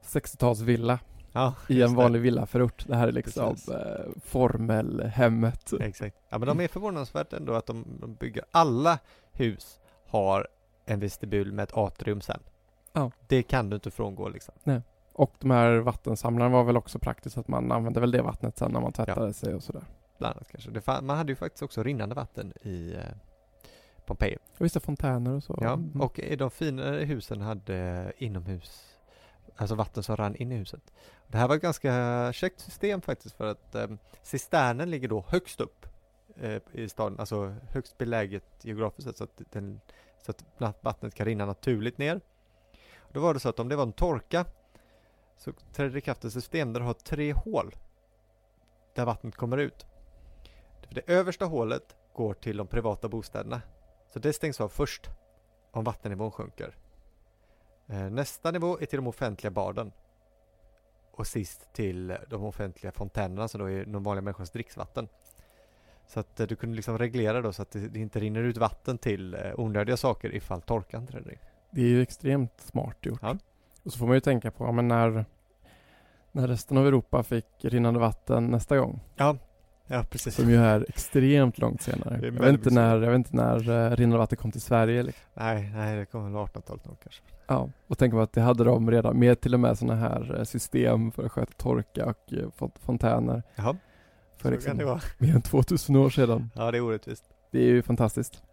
60-talsvilla Ja, i en det. vanlig villaförort. Det här är liksom Precis. eh, formelhemmet. Exakt. Ja men de är förvånansvärt ändå att de, de bygger, alla hus har en vestibul med ett atrium sen. Ja. Det kan du inte frångå liksom. Och de här vattensamlarna var väl också praktiskt att man använde väl det vattnet sen när man tvättade sig och sådär. Bland annat kanske. Det fa- man hade ju faktiskt också rinnande vatten i eh, Pompeji. Och vissa fontäner och så. Ja, Mm. och de finare husen hade inomhus, alltså vatten som rann in i huset. Det här var ett ganska käckt system faktiskt för att eh, cisternen ligger då högst upp eh, i staden, alltså högst beläget geografiskt sett så att, den, så att vattnet kan rinna naturligt ner. Då var det så att om det var en torka så trädde det i kraft ett system där du har tre hål där vattnet kommer ut. Det översta hålet går till de privata bostäderna. Så det stängs av först om vattennivån sjunker. Eh, Nästa nivå är till de offentliga baden. Och sist till de offentliga fontänerna som då är de vanliga människornas dricksvatten. Så att eh, du kunde liksom reglera då så att det det inte rinner ut vatten till eh, onödiga saker ifall torkan träder in. Det är ju extremt smart gjort. Ja. Och så får man ju tänka på, ja, men när, när resten av Europa fick rinnande vatten nästa gång, Ja, ja precis. som ju är extremt långt senare. Jag vet inte när, jag vet inte när uh, rinnande vatten kom till Sverige. Liksom. Nej, nej, det kommer väl 1800-talet nog kanske. Ja, och tänk på att det hade de redan med till och med sådana här eh, system för att sköta torka och font- fontäner Jaha, för så kan det liksom vara. mer än 2000 år sedan. Ja, det är orättvist. Det är ju fantastiskt.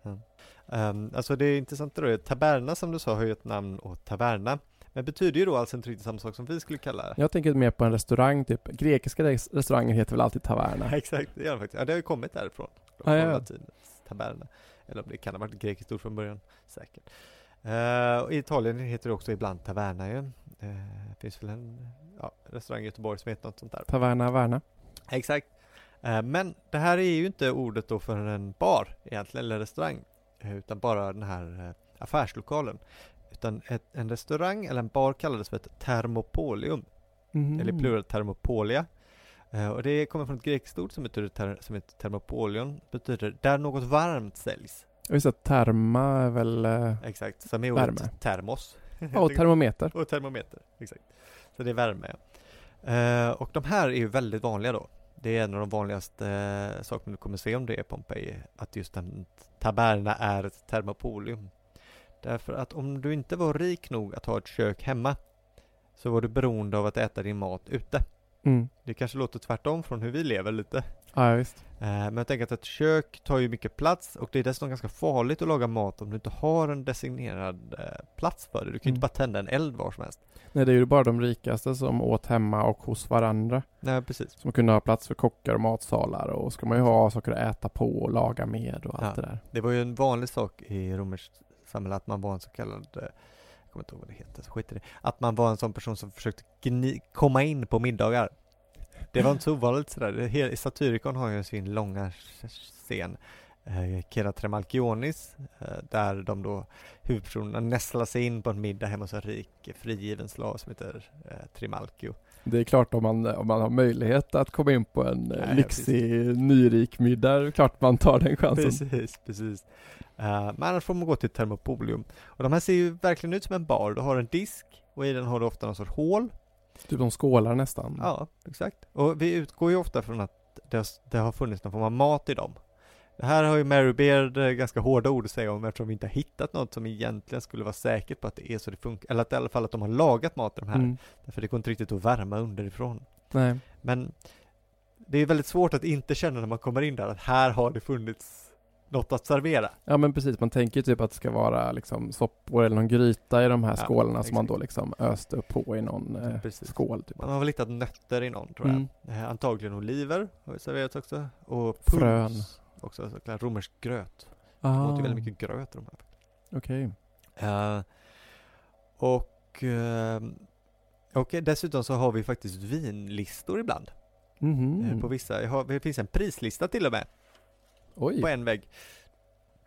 Um, alltså det är intressant då, taberna som du sa har ju ett namn åt taverna. Men betyder ju då alltså inte riktigt samma sak som vi skulle kalla det. Jag tänker mer på en restaurang, typ. Grekiska res- restauranger heter väl alltid taverna? Ja, exakt, det gör det faktiskt. Ja, det har ju kommit därifrån. Ah, ja, Från latinets taberna. Eller om det kan ha varit grekiskt ord från början. Säkert. Och I Italien heter det också ibland taverna ju. Eh, Det finns väl en ja, restaurang i Göteborg som heter något sånt där. Taverna Värna. Exakt. Eh, Men det här är ju inte ordet då för en bar egentligen, eller restaurang. Utan bara den här affärslokalen. Utan ett, en restaurang eller en bar kallades för ett thermopolium. Mhm. Eller plural thermopolia. Eh, och det kommer från ett grekiskt ord som betyder ter, som heter thermopolion. Betyder där något varmt säljs. Visste att terma är väl, eh, Exakt, som är Värme. ordet termos. ja, och termometer. och termometer. Exakt. Så det är värme. Eh, och de här är ju väldigt vanliga då. Det är en av de vanligaste eh, sakerna du kommer se om det är Pompeji. Att just en taberna är ett termopolium. Därför att om du inte var rik nog att ha ett kök hemma så var du beroende av att äta din mat ute. Mm. Det kanske låter tvärtom från hur vi lever lite. Ja, visst. Eh, Men jag tänker att ett kök tar ju mycket plats och det är dessutom ganska farligt att laga mat om du inte har en designerad eh, plats för det. Du kan ju Mm. inte bara tända en eld var som helst. Nej, det är ju bara de rikaste som åt hemma och hos varandra. Nej, precis. Som kunde ha plats för kockar och matsalar och ska man ju ha saker att äta på och laga med och allt Ja. det där. Det var ju en vanlig sak i romerskt samhälle att man var en så kallad, eh, jag kommer inte ihåg vad det heter, så skit i det. Att man var en sån person som försökte gni- komma in på middagar. Det var inte så ovanligt sådär. Satyricon har ju sin långa scen, eh, Kera Tremalchionis, eh, där de då huvudpersonerna nästlar sig in på en middag hemma hos en rik frigiven slav som heter eh, Trimalchio. Det är klart om man, om man har möjlighet att komma in på en eh, Nej, lyxig nyrik middag, det är klart man tar den chansen. Precis, precis. Uh, men annars får man gå till Thermopolium. Och de här ser ju verkligen ut som en bar. Du har en disk och i den har du ofta någon sorts hål. Typ de skålar nästan. Ja, exakt. Och vi utgår ju ofta från att det har, det har funnits någon form av mat i dem. Det här har ju Mary Beard eh, ganska hårda ord att säga om eftersom vi inte har hittat något som egentligen skulle vara säkert på att det är så det funkar. Eller att i alla fall att de har lagat mat i de här. Mm. Därför det går inte riktigt att värma underifrån. Nej. Men det är väldigt svårt att inte känna när man kommer in där att här har det funnits något att servera. Ja men precis, man tänker typ att det ska vara liksom soppor eller någon gryta i de här Ja, skålarna som man exakt. då liksom öste upp på i någon eh, Precis. skål. Typ. Man har väl hittat nötter i någon tror jag. Mm. Eh, antagligen oliver har vi serverat också. Och Frön. Också så romersk gröt. Ah, Det låter väldigt mycket gröt de här. Okej. Eh, och, eh, och dessutom så har vi faktiskt vinlistor ibland. Mhm. eh, På vissa, har, det finns en prislista till och med. Oj. på en vägg.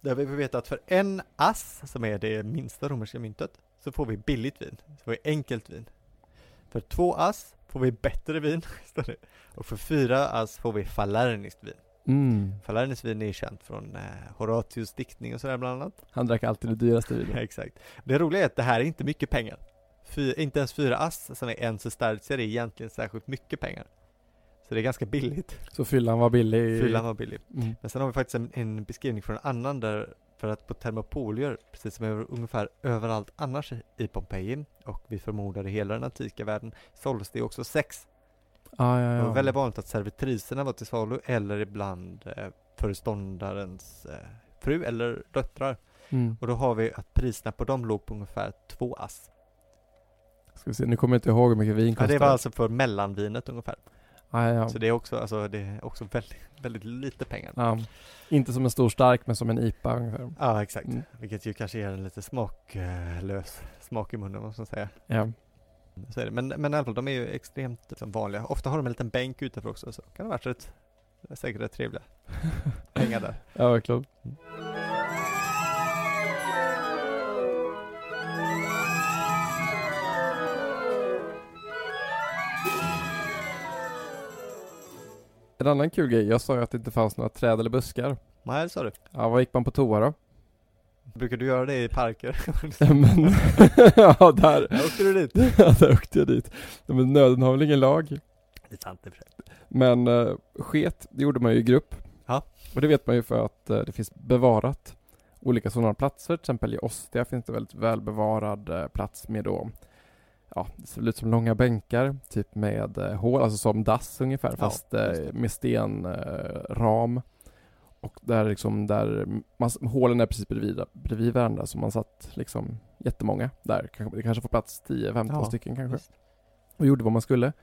Där vi får veta att för en ass, som är det minsta romerska myntet, så får vi billigt vin. Så får vi enkelt vin. För två ass får vi bättre vin. Och för fyra ass får vi falerniskt vin. Mm. Falernesvin är känt från eh, Horatius diktning och sådär bland annat. Han drack alltid det dyraste vinet. Exakt. Det roliga är att det här är inte mycket pengar. Fy, inte ens fyra ass som är en sestertier är egentligen särskilt mycket pengar. Så det är ganska billigt. Så fyllan var billig. Fyllan var billig. Mm. Men sen har vi faktiskt en, en beskrivning från en annan där för att på termopolier, precis som över, ungefär överallt annars i, i Pompeji och vi förmodar i hela den antika världen, såldes det också sex. Ja, Det ja. var väldigt vanligt att servitriserna var till salu eller ibland eh, föreståndarens eh, fru eller döttrar. Mm. Och då har vi att priserna på dem låg på ungefär två ass. Ska vi se, nu kommer jag inte ihåg hur mycket vin Ja, kostar. det var alltså för mellanvinet ungefär. Ah, ja. Så det är också, alltså, det är också väldigt, väldigt lite pengar. ja. Inte som en stor stark, men som en IPA ungefär. Ja, exakt. Mm. Vilket ju kanske ger en lite smaklös smak i munnen, måste man säga. Ja. Så är det. Men, men i alla fall, de är ju extremt liksom, vanliga. Ofta har de en liten bänk utanför också, så kan det ha varit rätt, säkert rätt trevliga pengar där. ja, verkligen. En annan kul grej, jag sa ju att det inte fanns några träd eller buskar. Nej, det sa du. Ja, vad gick man på toa då? Brukar du göra det i parker? Men, ja där, Där åkte du dit. ja, där åkte jag dit. Men nöden har väl ingen lag. Det är sant för sig. Men uh, sket, det gjorde man ju i grupp. Ja. Och det vet man ju för att eh, det finns bevarat olika sådana platser. Till exempel i Ostia finns det väldigt välbevarad uh, plats med då, ja, det ser ut som långa bänkar, typ med uh, hål, alltså som dass ungefär, Ja, fast eh, det. med stenram. Och där liksom, där, man, hålen är precis bredvid, bredvid varandra, så man satt liksom jättemånga där. Kanske- Det kanske får plats 10-15 Ja, stycken kanske Visst. och gjorde vad man skulle.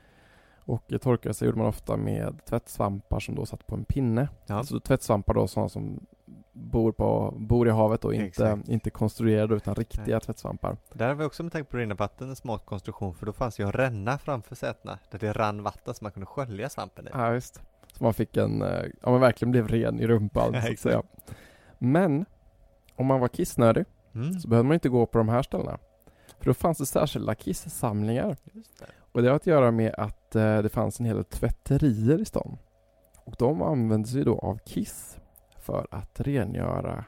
Och torkade sig gjorde man ofta med tvättsvampar som då satt på en pinne. Ja. Alltså tvättsvampar då sådana som bor, på, bor i havet och inte, Exakt. inte konstruerade utan riktiga Nej. tvättsvampar. Där har vi också med tanke på rinna vatten en smart konstruktion för då fanns ju en ränna framför sätena där det rann vatten så man kunde skölja svampen i. Ja, just. Man fick en, eh, ja man verkligen blev ren i rumpan Ja, så att säga. Men om man var kissnödig Mm. så behövde man inte gå på de här ställena. För då fanns det särskilda kissamlingar. Det. Och det har att göra med att eh, det fanns en hel del tvätterier i stan. Och de använde sig då av Kiss för att rengöra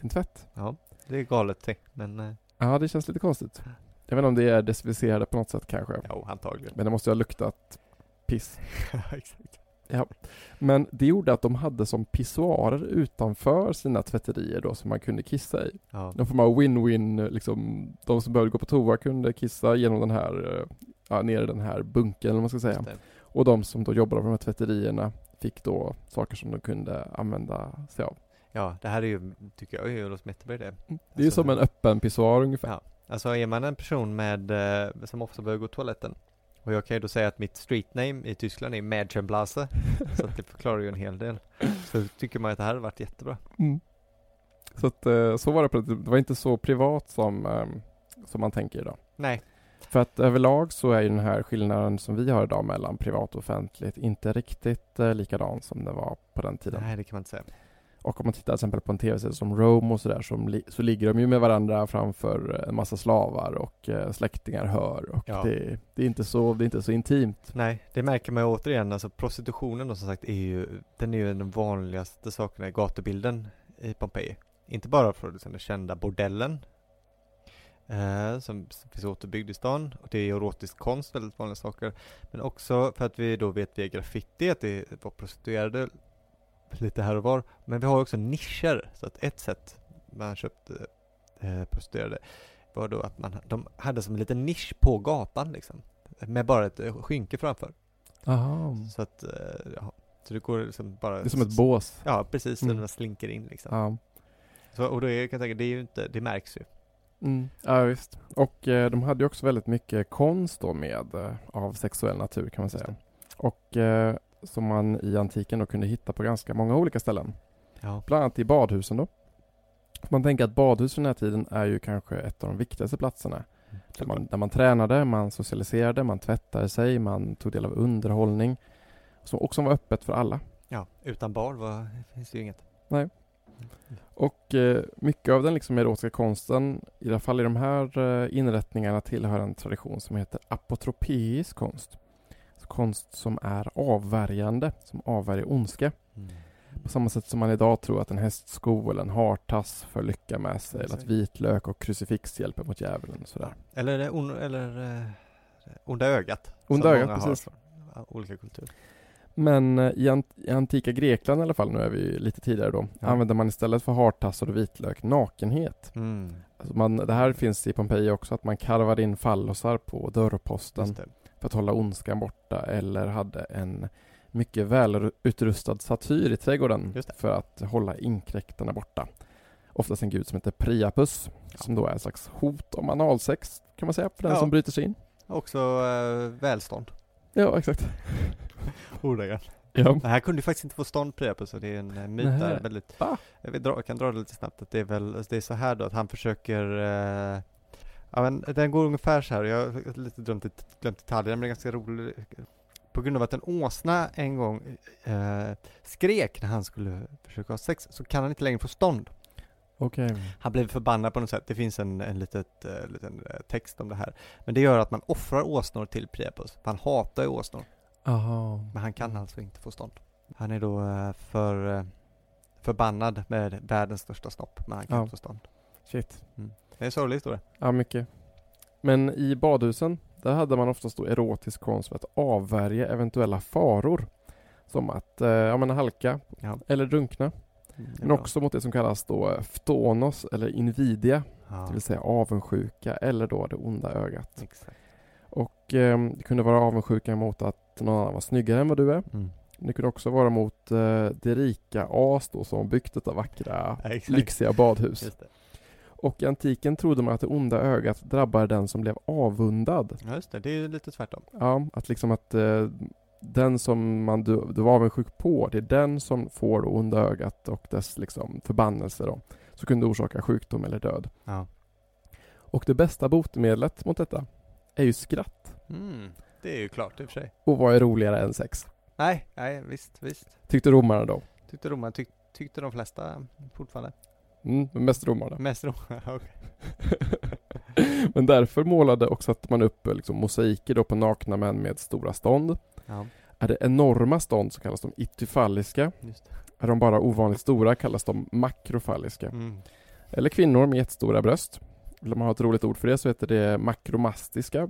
sin tvätt. Ja, det är galet tänkt men eh, Ja, det känns lite konstigt. Jag vet inte om det är desinficerade på något sätt kanske. ja, antagligen. Men det måste ju ha luktat piss. Ja, exakt. Men det gjorde att de hade som pissoarer utanför sina tvätterier då som man kunde kissa i. Ja. Någon form av win-win liksom. De som behövde gå på toa kunde kissa genom den här, eh, ja, ner i den här bunken eller man ska säga. Och de som då jobbade på de här tvätterierna fick då saker som de kunde använda sig av. ja, det här är ju, tycker jag, är låter jättebra det. Det är Alltså- som en öppen pissoar ungefär. Ja. Alltså är man en person med, eh, som ofta behöver gå på toaletten och jag kan ju då säga att mitt street name i Tyskland är Mädchenblase så det förklarar ju en hel del. Så tycker man att det här har varit jättebra. Mm. Så att eh, så var det Det var inte så privat som, ehm, som man tänker idag. Nej, För att överlag så är ju den här skillnaden som vi har idag mellan privat och offentligt inte riktigt eh, likadan som det var på den tiden. nej det kan man inte säga. Och om man tittar till exempel på en tv-serie som Rome och sådär som li- så ligger de ju med varandra framför en massa slavar och eh, släktingar hör och Ja. det, det, är inte så, det är inte så intimt. Nej, det märker man ju återigen, alltså prostitutionen då som sagt är ju, den är ju den vanligaste sakerna i gatubilden i Pompeji. Inte bara för liksom, den kända bordellen eh, som, som finns återbyggd i stan och det är erotisk konst, väldigt vanliga saker. Men också för att vi då vet via graffiti att det var prostituerade lite här och var. Men vi har också nischer, så att ett sätt man köpte eh, prostituerade var då att man, de hade som en liten nisch på gatan liksom. Med bara ett eh, skynke framför. Aha. Så att, eh, ja, så det går liksom bara... Det är som ett bås. Ja, precis, Mm. mm. den slinker in liksom. Ja. Så, och då är, kan jag tänka, det är ju inte, det märks ju. Mm. Ja visst. Och eh, de hade ju också väldigt mycket konst då med eh, av sexuell natur kan man säga. Och eh, som man i antiken då kunde hitta på ganska många olika ställen. Ja. Bland annat i badhusen då. Man tänker att badhus för den här tiden är ju kanske ett av de viktigaste platserna. Där man, där man tränade, man socialiserade, man tvättade sig, man tog del av underhållning. Som också var öppet för alla. Ja, utan bar var, finns det ju inget. Och eh, mycket av den liksom erotiska konsten, i alla fall i de här eh, inrättningarna, tillhör en tradition som heter apotropeisk konst. Konst som är avvärjande, som avvärjer ondska. Mm. På samma sätt som man idag tror att en hästsko eller en hartass för lycka med sig, eller att vitlök och krucifix hjälper mot djävulen och sådär. Eller, det on, eller eh, onda ögat. Onda ögat, precis. olika kulturer. Men eh, i, ant- i antika Grekland i alla fall, nu är vi lite tidigare då, Ja. använde man istället för hartassar och vitlök nakenhet. Mm. Alltså man, det här finns i Pompeji också, att man karvade in fallosar på dörrposten. För att hålla ondskan borta eller hade en mycket välutrustad satyr i trädgården för att hålla inkräktarna borta. Oftast en gud som heter Priapus, Ja. som då är en slags hot om analsex kan man säga, för den Ja. som bryter sig in. Också eh, välstånd. Ja, exakt. Ordagrant. Ja. Det här kunde ju faktiskt inte få stånd Priapus så det är en eh, myt där väldigt Va? Jag kan dra det lite snabbt att det är väl, det är så här då att han försöker eh, Ja men den går ungefär så här, jag har lite glömt, glömt detaljerna men det är ganska roligt. På grund av att en åsna en gång eh, skrek när han skulle försöka ha sex så kan han inte längre få stånd. Okej. Han blev förbannad på något sätt, det finns en, en litet, eh, liten eh, text om det här. Men det gör att man offrar åsnor till Priapus, han hatar ju åsnor. Aha. Men han kan alltså inte få stånd. Han är då eh, för eh, förbannad med världens största snopp, men han kan Ja. inte få stånd. Shit. Det är en sorglig historia. Ja, mycket. Men i badhusen, där hade man oftast då erotisk konst för att avvärja eventuella faror. Som att eh, ja, men halka Ja. eller drunkna. Men också mot det som kallas då eh, ftonos eller invidia, Ja, det vill säga avundsjuka eller då det onda ögat. exakt. Och eh, det kunde vara avundsjuka mot att någon annan var snyggare än vad du är. Mm. Det kunde också vara mot eh, det rika as då som byggt detta vackra, Ja, lyxiga badhus. Och i antiken trodde man att det onda ögat drabbade den som blev avundad. Ja, just det. Det är ju lite tvärtom. Ja, att liksom att eh, den som man, du, du var avundsjuk på, det är den som får det onda ögat och dess liksom förbannelse då. Så kunde orsaka sjukdom eller död. Ja. Och det bästa botemedlet mot detta är ju skratt. Mm. Det är ju klart i och för sig. Och vad är roligare än sex? Nej, nej, visst, visst. Tyckte romarna då. Tyckte romarna, tyck, tyckte de flesta fortfarande. Mm, men mest romarna. Mest romarna, okej. men därför målade också att man upp liksom, mosaiker då på nakna män med stora stånd. Ja, Är det enorma stånd så kallas de det. Är de bara ovanligt stora kallas de makrofalliska. Mm. Eller kvinnor med jättestora bröst. Vill man ha ett roligt ord för det så heter det makromastiska.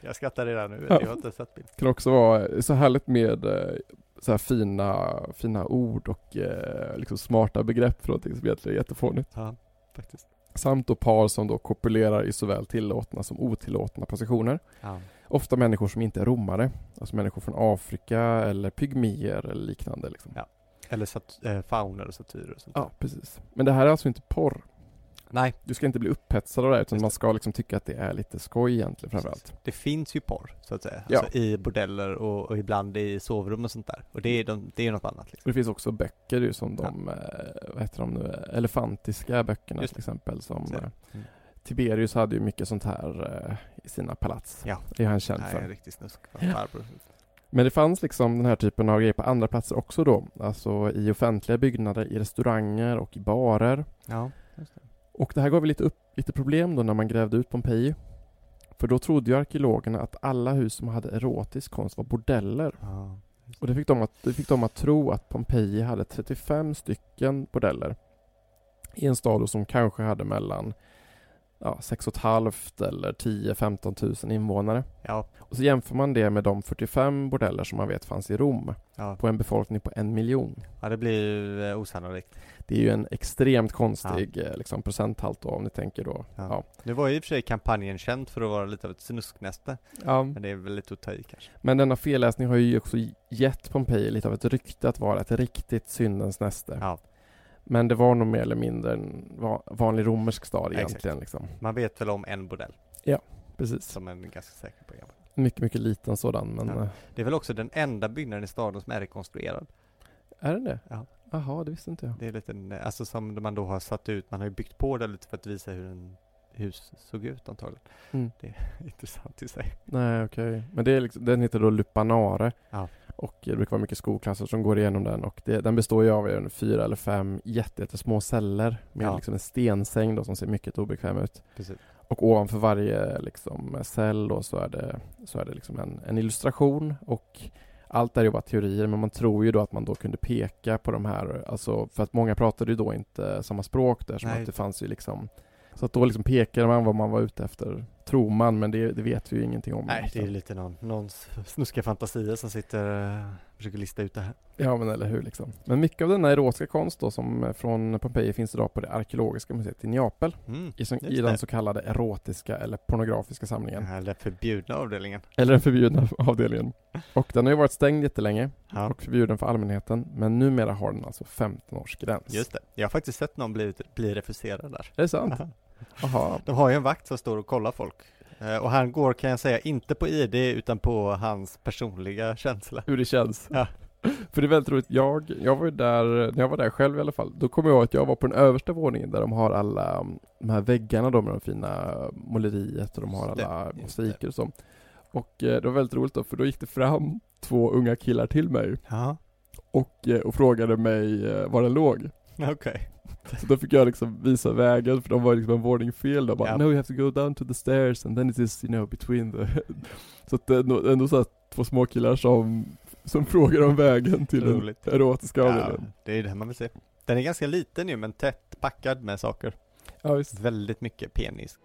Jag skrattar redan nu, Ja. jag har inte sett bild. Det kan också vara så härligt med eh, så här fina, fina ord och eh, liksom smarta begrepp för någonting som egentligen är jättefånigt. Ja, faktiskt. Samt då par som då kopulerar i såväl tillåtna som otillåtna positioner. Ja. Ofta människor som inte är romare. Alltså människor från Afrika eller pygméer eller liknande. Liksom. Ja. Eller sat, eh, fauner och satyrer och sånt. Ja, precis. Men det här är alltså inte porr. Nej, Du ska inte bli upphetsad av det här, utan man ska liksom tycka att det är lite skoj egentligen framförallt. det finns ju porr, så att säga. Ja. Alltså, I bordeller och, och ibland i sovrum och sånt där. Och det är, de, det är något annat liksom. Och det finns också böcker ju som de, eh, vad heter de nu, elefantiska böckerna till exempel. Som, eh, Mm. Tiberius hade ju mycket sånt här eh, i sina palats. Ja. Det är han känd Nej, för. en riktig snuskfarbror. Men det fanns liksom den här typen av grejer på andra platser också då. Alltså i offentliga byggnader, i restauranger och i barer. Ja, just det. Och det här gav lite, upp, lite problem då när man grävde ut Pompeji. För då trodde ju arkeologerna att alla hus som hade erotisk konst var bordeller. Ja. Och det fick, dem att, det fick dem att tro att Pompeji hade 35 stycken bordeller. I en stad som kanske hade mellan ja, 6 500 eller 10-15 000 invånare. Ja, Och så jämför man det med de 45 bordeller som man vet fanns i Rom ja. på en befolkning på en miljon. ja, det blir ju eh, osannolikt. Det är ju en extremt konstig eh, liksom, procenthalt då, om ni tänker då. Ja. Ja. Nu var ju i och för sig kampanjen känd för att vara lite av ett snusknäste, Ja. men det är väl lite att ta i kanske. Men denna felläsning har ju också gett Pompeji lite av ett rykte att vara ett riktigt syndens näste. Ja, Men det var nog mer eller mindre en va- vanlig romersk stad egentligen. Liksom. man vet väl om en bordell, Precis. som en ganska säker på. Mycket, mycket liten sådan. Men Ja. eh, Det är väl också den enda byggnaden i staden som är rekonstruerad. är den det? Ja. Jaha, det visste inte jag. Det är lite, en- alltså som man då har satt ut, man har ju byggt på det lite för att visa hur en hus såg ut antagligen. Mm. Det är intressant i sig. Nej, okej. Men det är liksom, den heter då Lupanare. Ja. Och det brukar vara mycket skolklasser som går igenom den. Och det, den består ju av en fyra eller fem jätte- jättesmå celler med Ja. liksom en stensäng då som ser mycket obekväm ut. Precis. Och ovanför varje liksom, cell då så är det, så är det liksom en, en illustration och allt är ju bara teorier, men man tror ju då att man då kunde peka på de här, alltså för att många pratade ju då inte samma språk där, som Nej. att det fanns ju liksom så att då liksom pekade man vad man var ute efter, tror man, men det, det vet vi ju ingenting om. Nej, det är lite någon, någons snuskiga fantasier som sitter och försöker lista ut det här. Ja men eller hur liksom. Men mycket av denna erotiska konst då som eh, från Pompeji finns idag på det arkeologiska museet i Neapel Mm. i, som, i den så kallade erotiska eller pornografiska samlingen. här den förbjudna avdelningen. Eller den förbjudna avdelningen. Och den har ju varit stängd jättelänge Ja, och förbjuden för allmänheten. Men numera har den alltså 15 års gräns. just det. Jag har faktiskt sett någon bli, bli refuserad där. Är det sant? Jaha. De har ju en vakt som står och kollar folk. Eh, Och han går kan jag säga inte på ID utan på hans personliga känsla. Hur det känns. Ja. För det är väldigt roligt. Jag, jag var ju där, när jag var där själv i alla fall, då kommer jag ihåg att jag var på den översta våningen där de har alla um, de här väggarna då med de fina måleriet och de har alla mosaiker och så. Och eh, det var väldigt roligt då, för då gick det fram två unga killar till mig Ja, och, eh, och frågade mig var den låg. okej. Så då fick jag liksom visa vägen, för de var liksom en våning fel då. Bara, Ja. No you have to go down to the stairs and then it is you know between the... så att det är ändå, ändå så två små killar som, som frågar om vägen till den erotiska Ja, avdelningen. det är det man vill se. Den är ganska liten ju men tätt packad med saker. Ja. Väldigt mycket penis.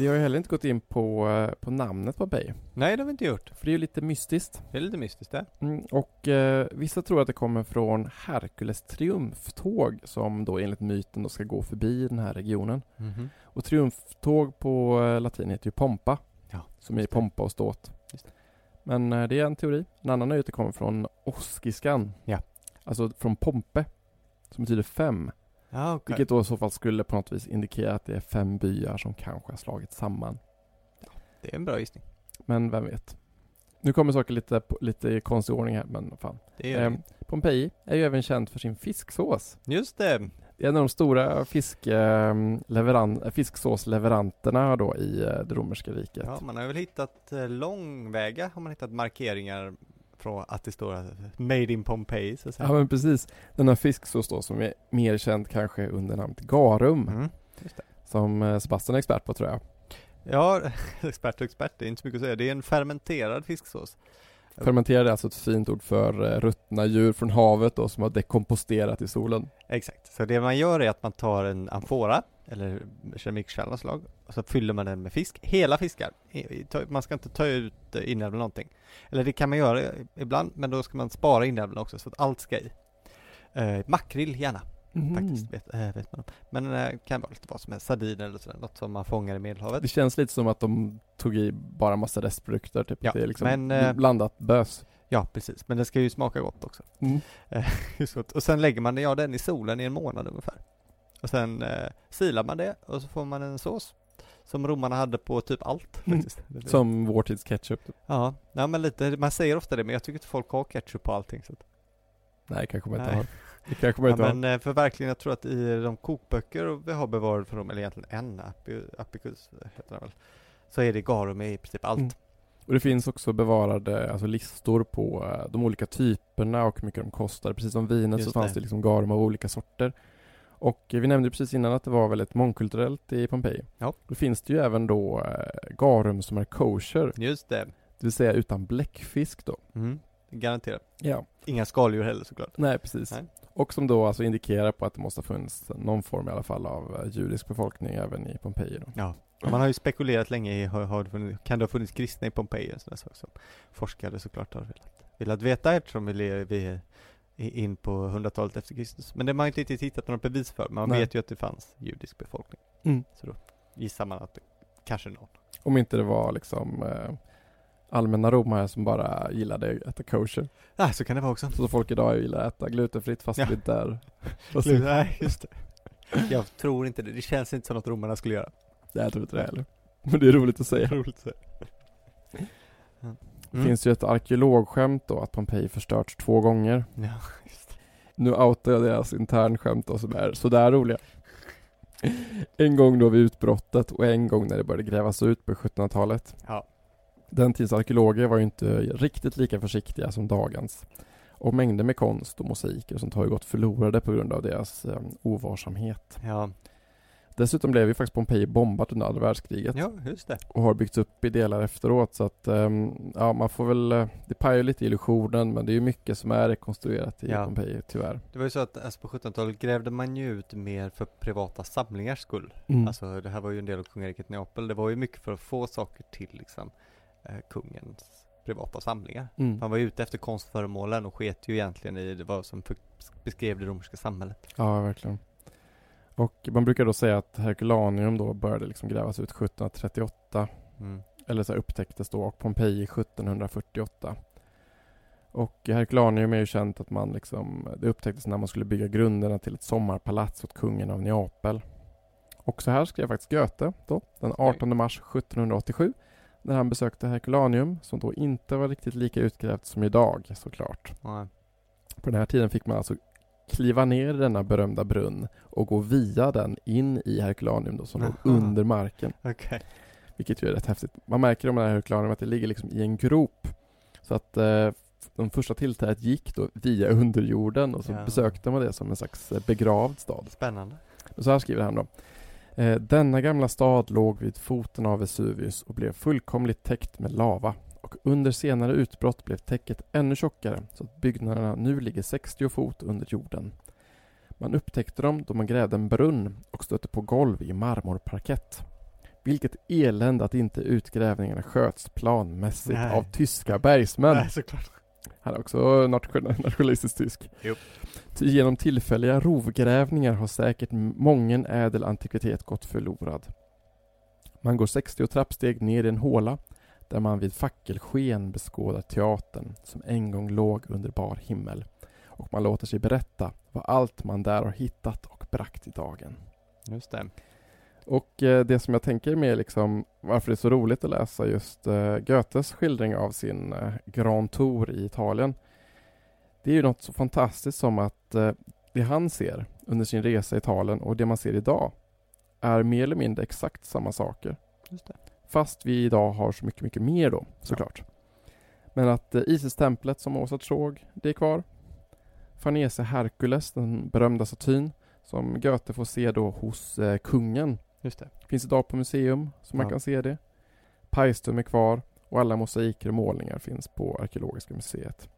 Vi har ju heller inte gått in på, eh, på namnet Pompeji. Nej, det har vi inte gjort. För det är ju lite mystiskt. Det är lite mystiskt det. Mm, och eh, vissa tror att det kommer från Herkules triumftåg som då enligt myten då ska gå förbi den här regionen. Och triumftåg på eh, latin heter ju pompa. Ja, som är pompa och ståt. Men eh, det är en teori. En annan är ju att det kommer från oskiskan. Ja. Alltså från pompe. Som betyder fem. Ja, okej. Vilket då i så fall skulle på något vis indikera att det är fem byar som kanske har slagits samman. Det är en bra gissning. Men vem vet. Nu kommer saker lite, lite i konstig ordning här, men fan. Det är Ehm, Pompeji är ju även känd för sin fisksås. Just det. Det är en av de stora fisk, leveran, eh, fisksåsleveranterna då i eh, det romerska riket. Ja, man har väl hittat eh, långväga har man hittat markeringar från att det står Made in Pompeji så att säga. Ja men precis. Den här fisksås då som är mer känd kanske under namnet garum. Mm. Som eh, Sebastian är expert på tror jag. Ja, expert och expert, det är inte så mycket att säga. Det är en fermenterad fisksås. Fermenterad är alltså ett fint ord för eh, ruttna djur från havet då som har dekomposterat i solen. Exakt, så det man gör är att man tar en amfora eller keramikkärl av slag och så fyller man den med fisk, hela fiskar. Man ska inte ta ut eh, inälvorna någonting. Eller det kan man göra ibland, men då ska man spara inälvorna också så att allt ska i. Eh, makrill gärna, Mhm. faktiskt, vet, eh, vet man om. Men eh, kan vara lite vad som helst, sardiner eller sådär, något som man fångar i Medelhavet. Det känns lite som att de tog i bara massa restprodukter, typ Ja, det är liksom men, eh, blandat bös. Ja, precis, men det ska ju smaka gott också. Mm. Gott. Och sen lägger man ja, den i solen i en månad ungefär. Och sen eh, silar man det och så får man en sås. Som romarna hade på typ allt Mm. faktiskt. Det- Som vår tids ketchup. typ. Ja, ja, men lite, man säger ofta det men jag tycker inte folk har ketchup på allting. Så Nej, kanske man inte Nej. har. Det kanske man ja, inte har. men eh, för verkligen, jag tror att i de kokböcker vi har bevarat för dem, eller egentligen en, Api- Apicus heter den väl. Så är det garum i princip allt. Mm. Och det finns också bevarade alltså listor på eh, de olika typerna och hur mycket de kostar. Precis som vinet Just så fanns det. det liksom garum av olika sorter. Och vi nämnde precis innan att det var väldigt mångkulturellt i Pompeji. Ja. Då finns det ju även då eh, garum som är kosher, Just det. det vill säga utan bläckfisk då. Mm. Garanterat. Ja. Inga skaldjur heller såklart. Nej, precis. Nej. Och som då alltså indikerar på att det måste ha funnits någon form i alla fall av eh, judisk befolkning även i Pompeji då. Ja. Man har ju spekulerat länge i, har, har funnits, kan det ha funnits kristna i Pompeji? En sån där sak som forskare såklart har velat, velat veta eftersom vi, vi in på hundratalet efter Kristus. Men det har man inte riktigt hittat några bevis för. Man Nej. vet ju att det fanns judisk befolkning. Mm. Så då gissar man att det kanske någon. Om inte det var liksom eh, allmänna romare som bara gillade att äta kosher. Nej, så kan det vara också. Så folk idag gillar att äta glutenfritt fast Ja. det inte är. Nej, just det. Jag tror inte det. Det känns inte som något romarna skulle göra. Nej, jag tror inte det heller. Men det är roligt att säga. Roligt att säga. Det Mm. finns ju ett arkeologskämt då att Pompeji förstörts två gånger. Ja. Nu outar jag deras internskämt då som är sådär roliga. En gång då vid utbrottet och en gång när det började grävas ut på 1700-talet. Ja. Den tidens arkeologer var ju inte riktigt lika försiktiga som dagens. Och mängder med konst och mosaiker sånt har gått förlorade på grund av deras eh, ovarsamhet. Ja. Dessutom blev ju faktiskt Pompeji bombat under andra världskriget. ja, just det. och har byggts upp i delar efteråt så att ehm, ja man får väl eh, det pajar lite illusionen men det är ju mycket som är rekonstruerat i Ja. Pompeji tyvärr. Det var ju så att alltså på 1700-talet grävde man ju ut mer för privata samlingars skull. Mm. Alltså det här var ju en del av kungariket Neapel. Det var ju mycket för att få saker till liksom eh, kungens privata samlingar. Mm. Man var ju ute efter konstföremålen och sket ju egentligen i det vad som beskrev det romerska samhället. Ja verkligen. Och man brukar då säga att Herculaneum då började liksom grävas ut 1738 Mm. eller så upptäcktes då och Pompeji 1748. Och Herculaneum är ju känt att man liksom, det upptäcktes när man skulle bygga grunderna till ett sommarpalats åt kungen av Neapel. Och så här skrev faktiskt Goethe då, den 18 mars 1787 när han besökte Herculaneum som då inte var riktigt lika utgrävt som idag såklart. Ja. På den här tiden fick man alltså kliva ner i denna berömda brunn och gå via den in i Herculaneum då, som låg under marken. Okej. Vilket ju är rätt häftigt. Man märker om det här Herculaneum att det ligger liksom i en grop. Så att eh, de första tillträdet gick då via underjorden och så Ja. besökte man det som en slags eh, begravd stad. Spännande. Och så här skriver han då. Eh, denna gamla stad låg vid foten av Vesuvius och blev fullkomligt täckt med lava. Och under senare utbrott blev täcket ännu tjockare så att byggnaderna nu ligger 60 fot under jorden. Man upptäckte dem då man grävde en brunn och stötte på golv i marmorparkett. Vilket elände att inte utgrävningarna sköts planmässigt Nej. av tyska bergsmän. Nej, såklart. Han är också nation- nationalistisk tysk. Jo. Ty genom tillfälliga rovgrävningar har säkert mången ädel antikvitet gått förlorad. Man går 60 trappsteg ner i en håla där man vid fackelsken beskådar teatern som en gång låg under bar himmel och man låter sig berätta vad allt man där har hittat och bragt i dagen. Just det. Och eh, det som jag tänker med liksom varför det är så roligt att läsa just eh, Goethes skildring av sin eh, Grand Tour i Italien. Det är ju något så fantastiskt som att det han ser under sin resa i Italien och det man ser idag är mer eller mindre exakt samma saker. Just det. Fast vi idag har så mycket, mycket mer då såklart. Men att eh, Isis-templet som Åsa såg, det är kvar. Farnese Herkules, den berömda statyn som Goethe får se då hos eh, kungen Just det. Finns idag på museum, så man Ja. kan se det. Pajstum är kvar och alla mosaiker och målningar finns på Arkeologiska museet.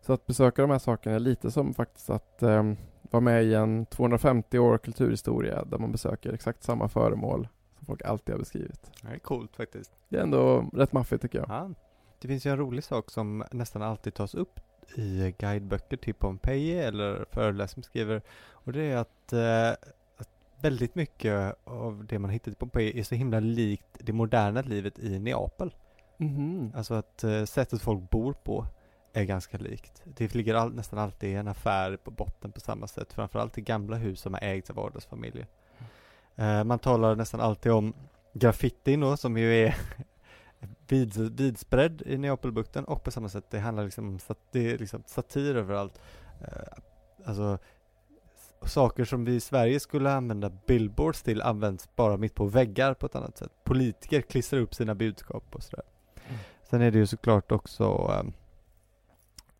Så att besöka de här sakerna är lite som faktiskt att eh, vara med i en 250 år kulturhistoria där man besöker exakt samma föremål som folk alltid har beskrivit. Det är coolt faktiskt. Det är ändå rätt maffigt tycker jag. Ja. Det finns ju en rolig sak som nästan alltid tas upp i guideböcker till Pompeji eller föreläsare skriver och det är att, eh, att väldigt mycket av det man hittat i Pompeji är så himla likt det moderna livet i Neapel. Mhm. Alltså att eh, sättet folk bor på är ganska likt. Det ligger all, nästan alltid en affär på botten på samma sätt, framförallt i gamla hus som har ägts av adelsfamiljer. Eh, man talar nästan alltid om graffitin då, som ju är vid, vidspridd i Neapelbukten och på samma sätt, det handlar liksom om sat, det är liksom satir överallt. Eh, alltså saker som vi i Sverige skulle använda billboards till används bara mitt på väggar på ett annat sätt. Politiker klistrar upp sina budskap och sådär. Mm. Sen är det ju såklart också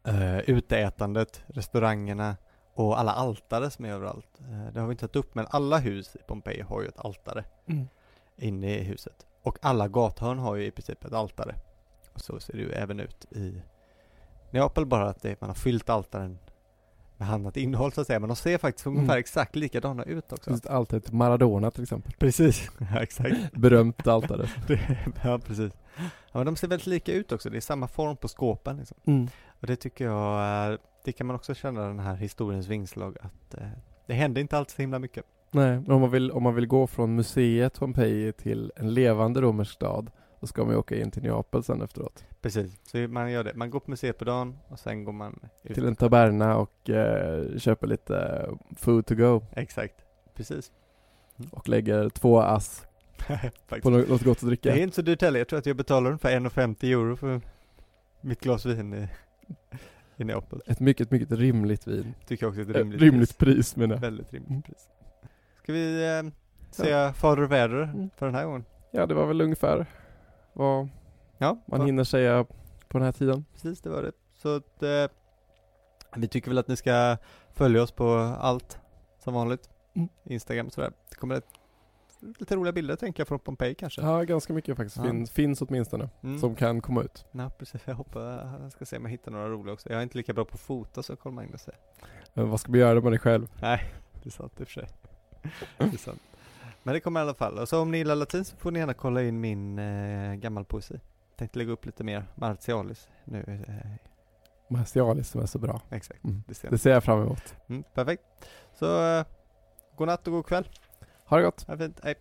äh, uteätandet, restaurangerna och alla altare som är överallt. Eh, det har vi inte tagit upp men alla hus i Pompeji har ju ett altare Mm. inne i huset. Och alla gathörn har ju i princip ett altare. Och så ser det ju även ut i Neapel bara att det, man har fyllt altaren med annat innehåll så att säga. Men de ser faktiskt ungefär Mm. exakt likadana ut också. Det alltid Maradona till exempel. Precis, ja, exakt. Berömt altare. Det, ja, precis. Ja, men de ser väldigt lika ut också. Det är samma form på skåpen liksom. Mm. Och det tycker jag är, det kan man också känna den här historiens vingslag att eh, det händer inte alltid så himla mycket. Nej, men om man, vill, om man vill gå från museet Pompeji till en levande romersk stad då ska man ju åka in till Neapel sen efteråt. Precis, så man gör det. Man går på museet på dagen och sen går man ut. Till en taberna och eh, köper lite eh, food to go Exakt, precis. och lägger två ass på något gott att Det dricka. är inte så dyrt heller. Jag tror att jag betalar ungefär 1,50 euro för mitt glas vin i, i Neapel. Ett mycket, mycket rimligt vin. Tycker jag också ett rimligt, rimligt, pris. pris menar jag. Väldigt rimligt Mm. pris. Ska vi eh, säga fader och väder Mm. för den här gången? Ja, det var väl ungefär vad Ja, man fa- hinner säga på den här tiden. precis det var det. Så att, eh, Vi tycker väl att ni ska följa oss på allt som vanligt. Mm. Instagram och sådär. Det kommer lite roliga bilder tänker jag från Pompeji kanske. Ja, ganska mycket faktiskt. Ja. Finns, finns åtminstone. Mm. Som kan komma ut. Ja, precis. Jag hoppas, jag ska se om jag hittar några roliga också. Jag är inte lika bra på att fota som Carl Magnus är. Men vad ska vi göra med dig själv? Nej, det är sant i och för sig. Det är sant. Men det kommer i alla fall. Och så om ni gillar latin så får ni gärna kolla in min eh, gammal poesi. Tänkte lägga upp lite mer Martialis nu. Eh, Martialis som är så bra. exakt, Mm. det ser Det ser jag fram emot. mm, Perfekt. Så eh, god natt och god kväll. Ha det gott. Ha det fint. Hej.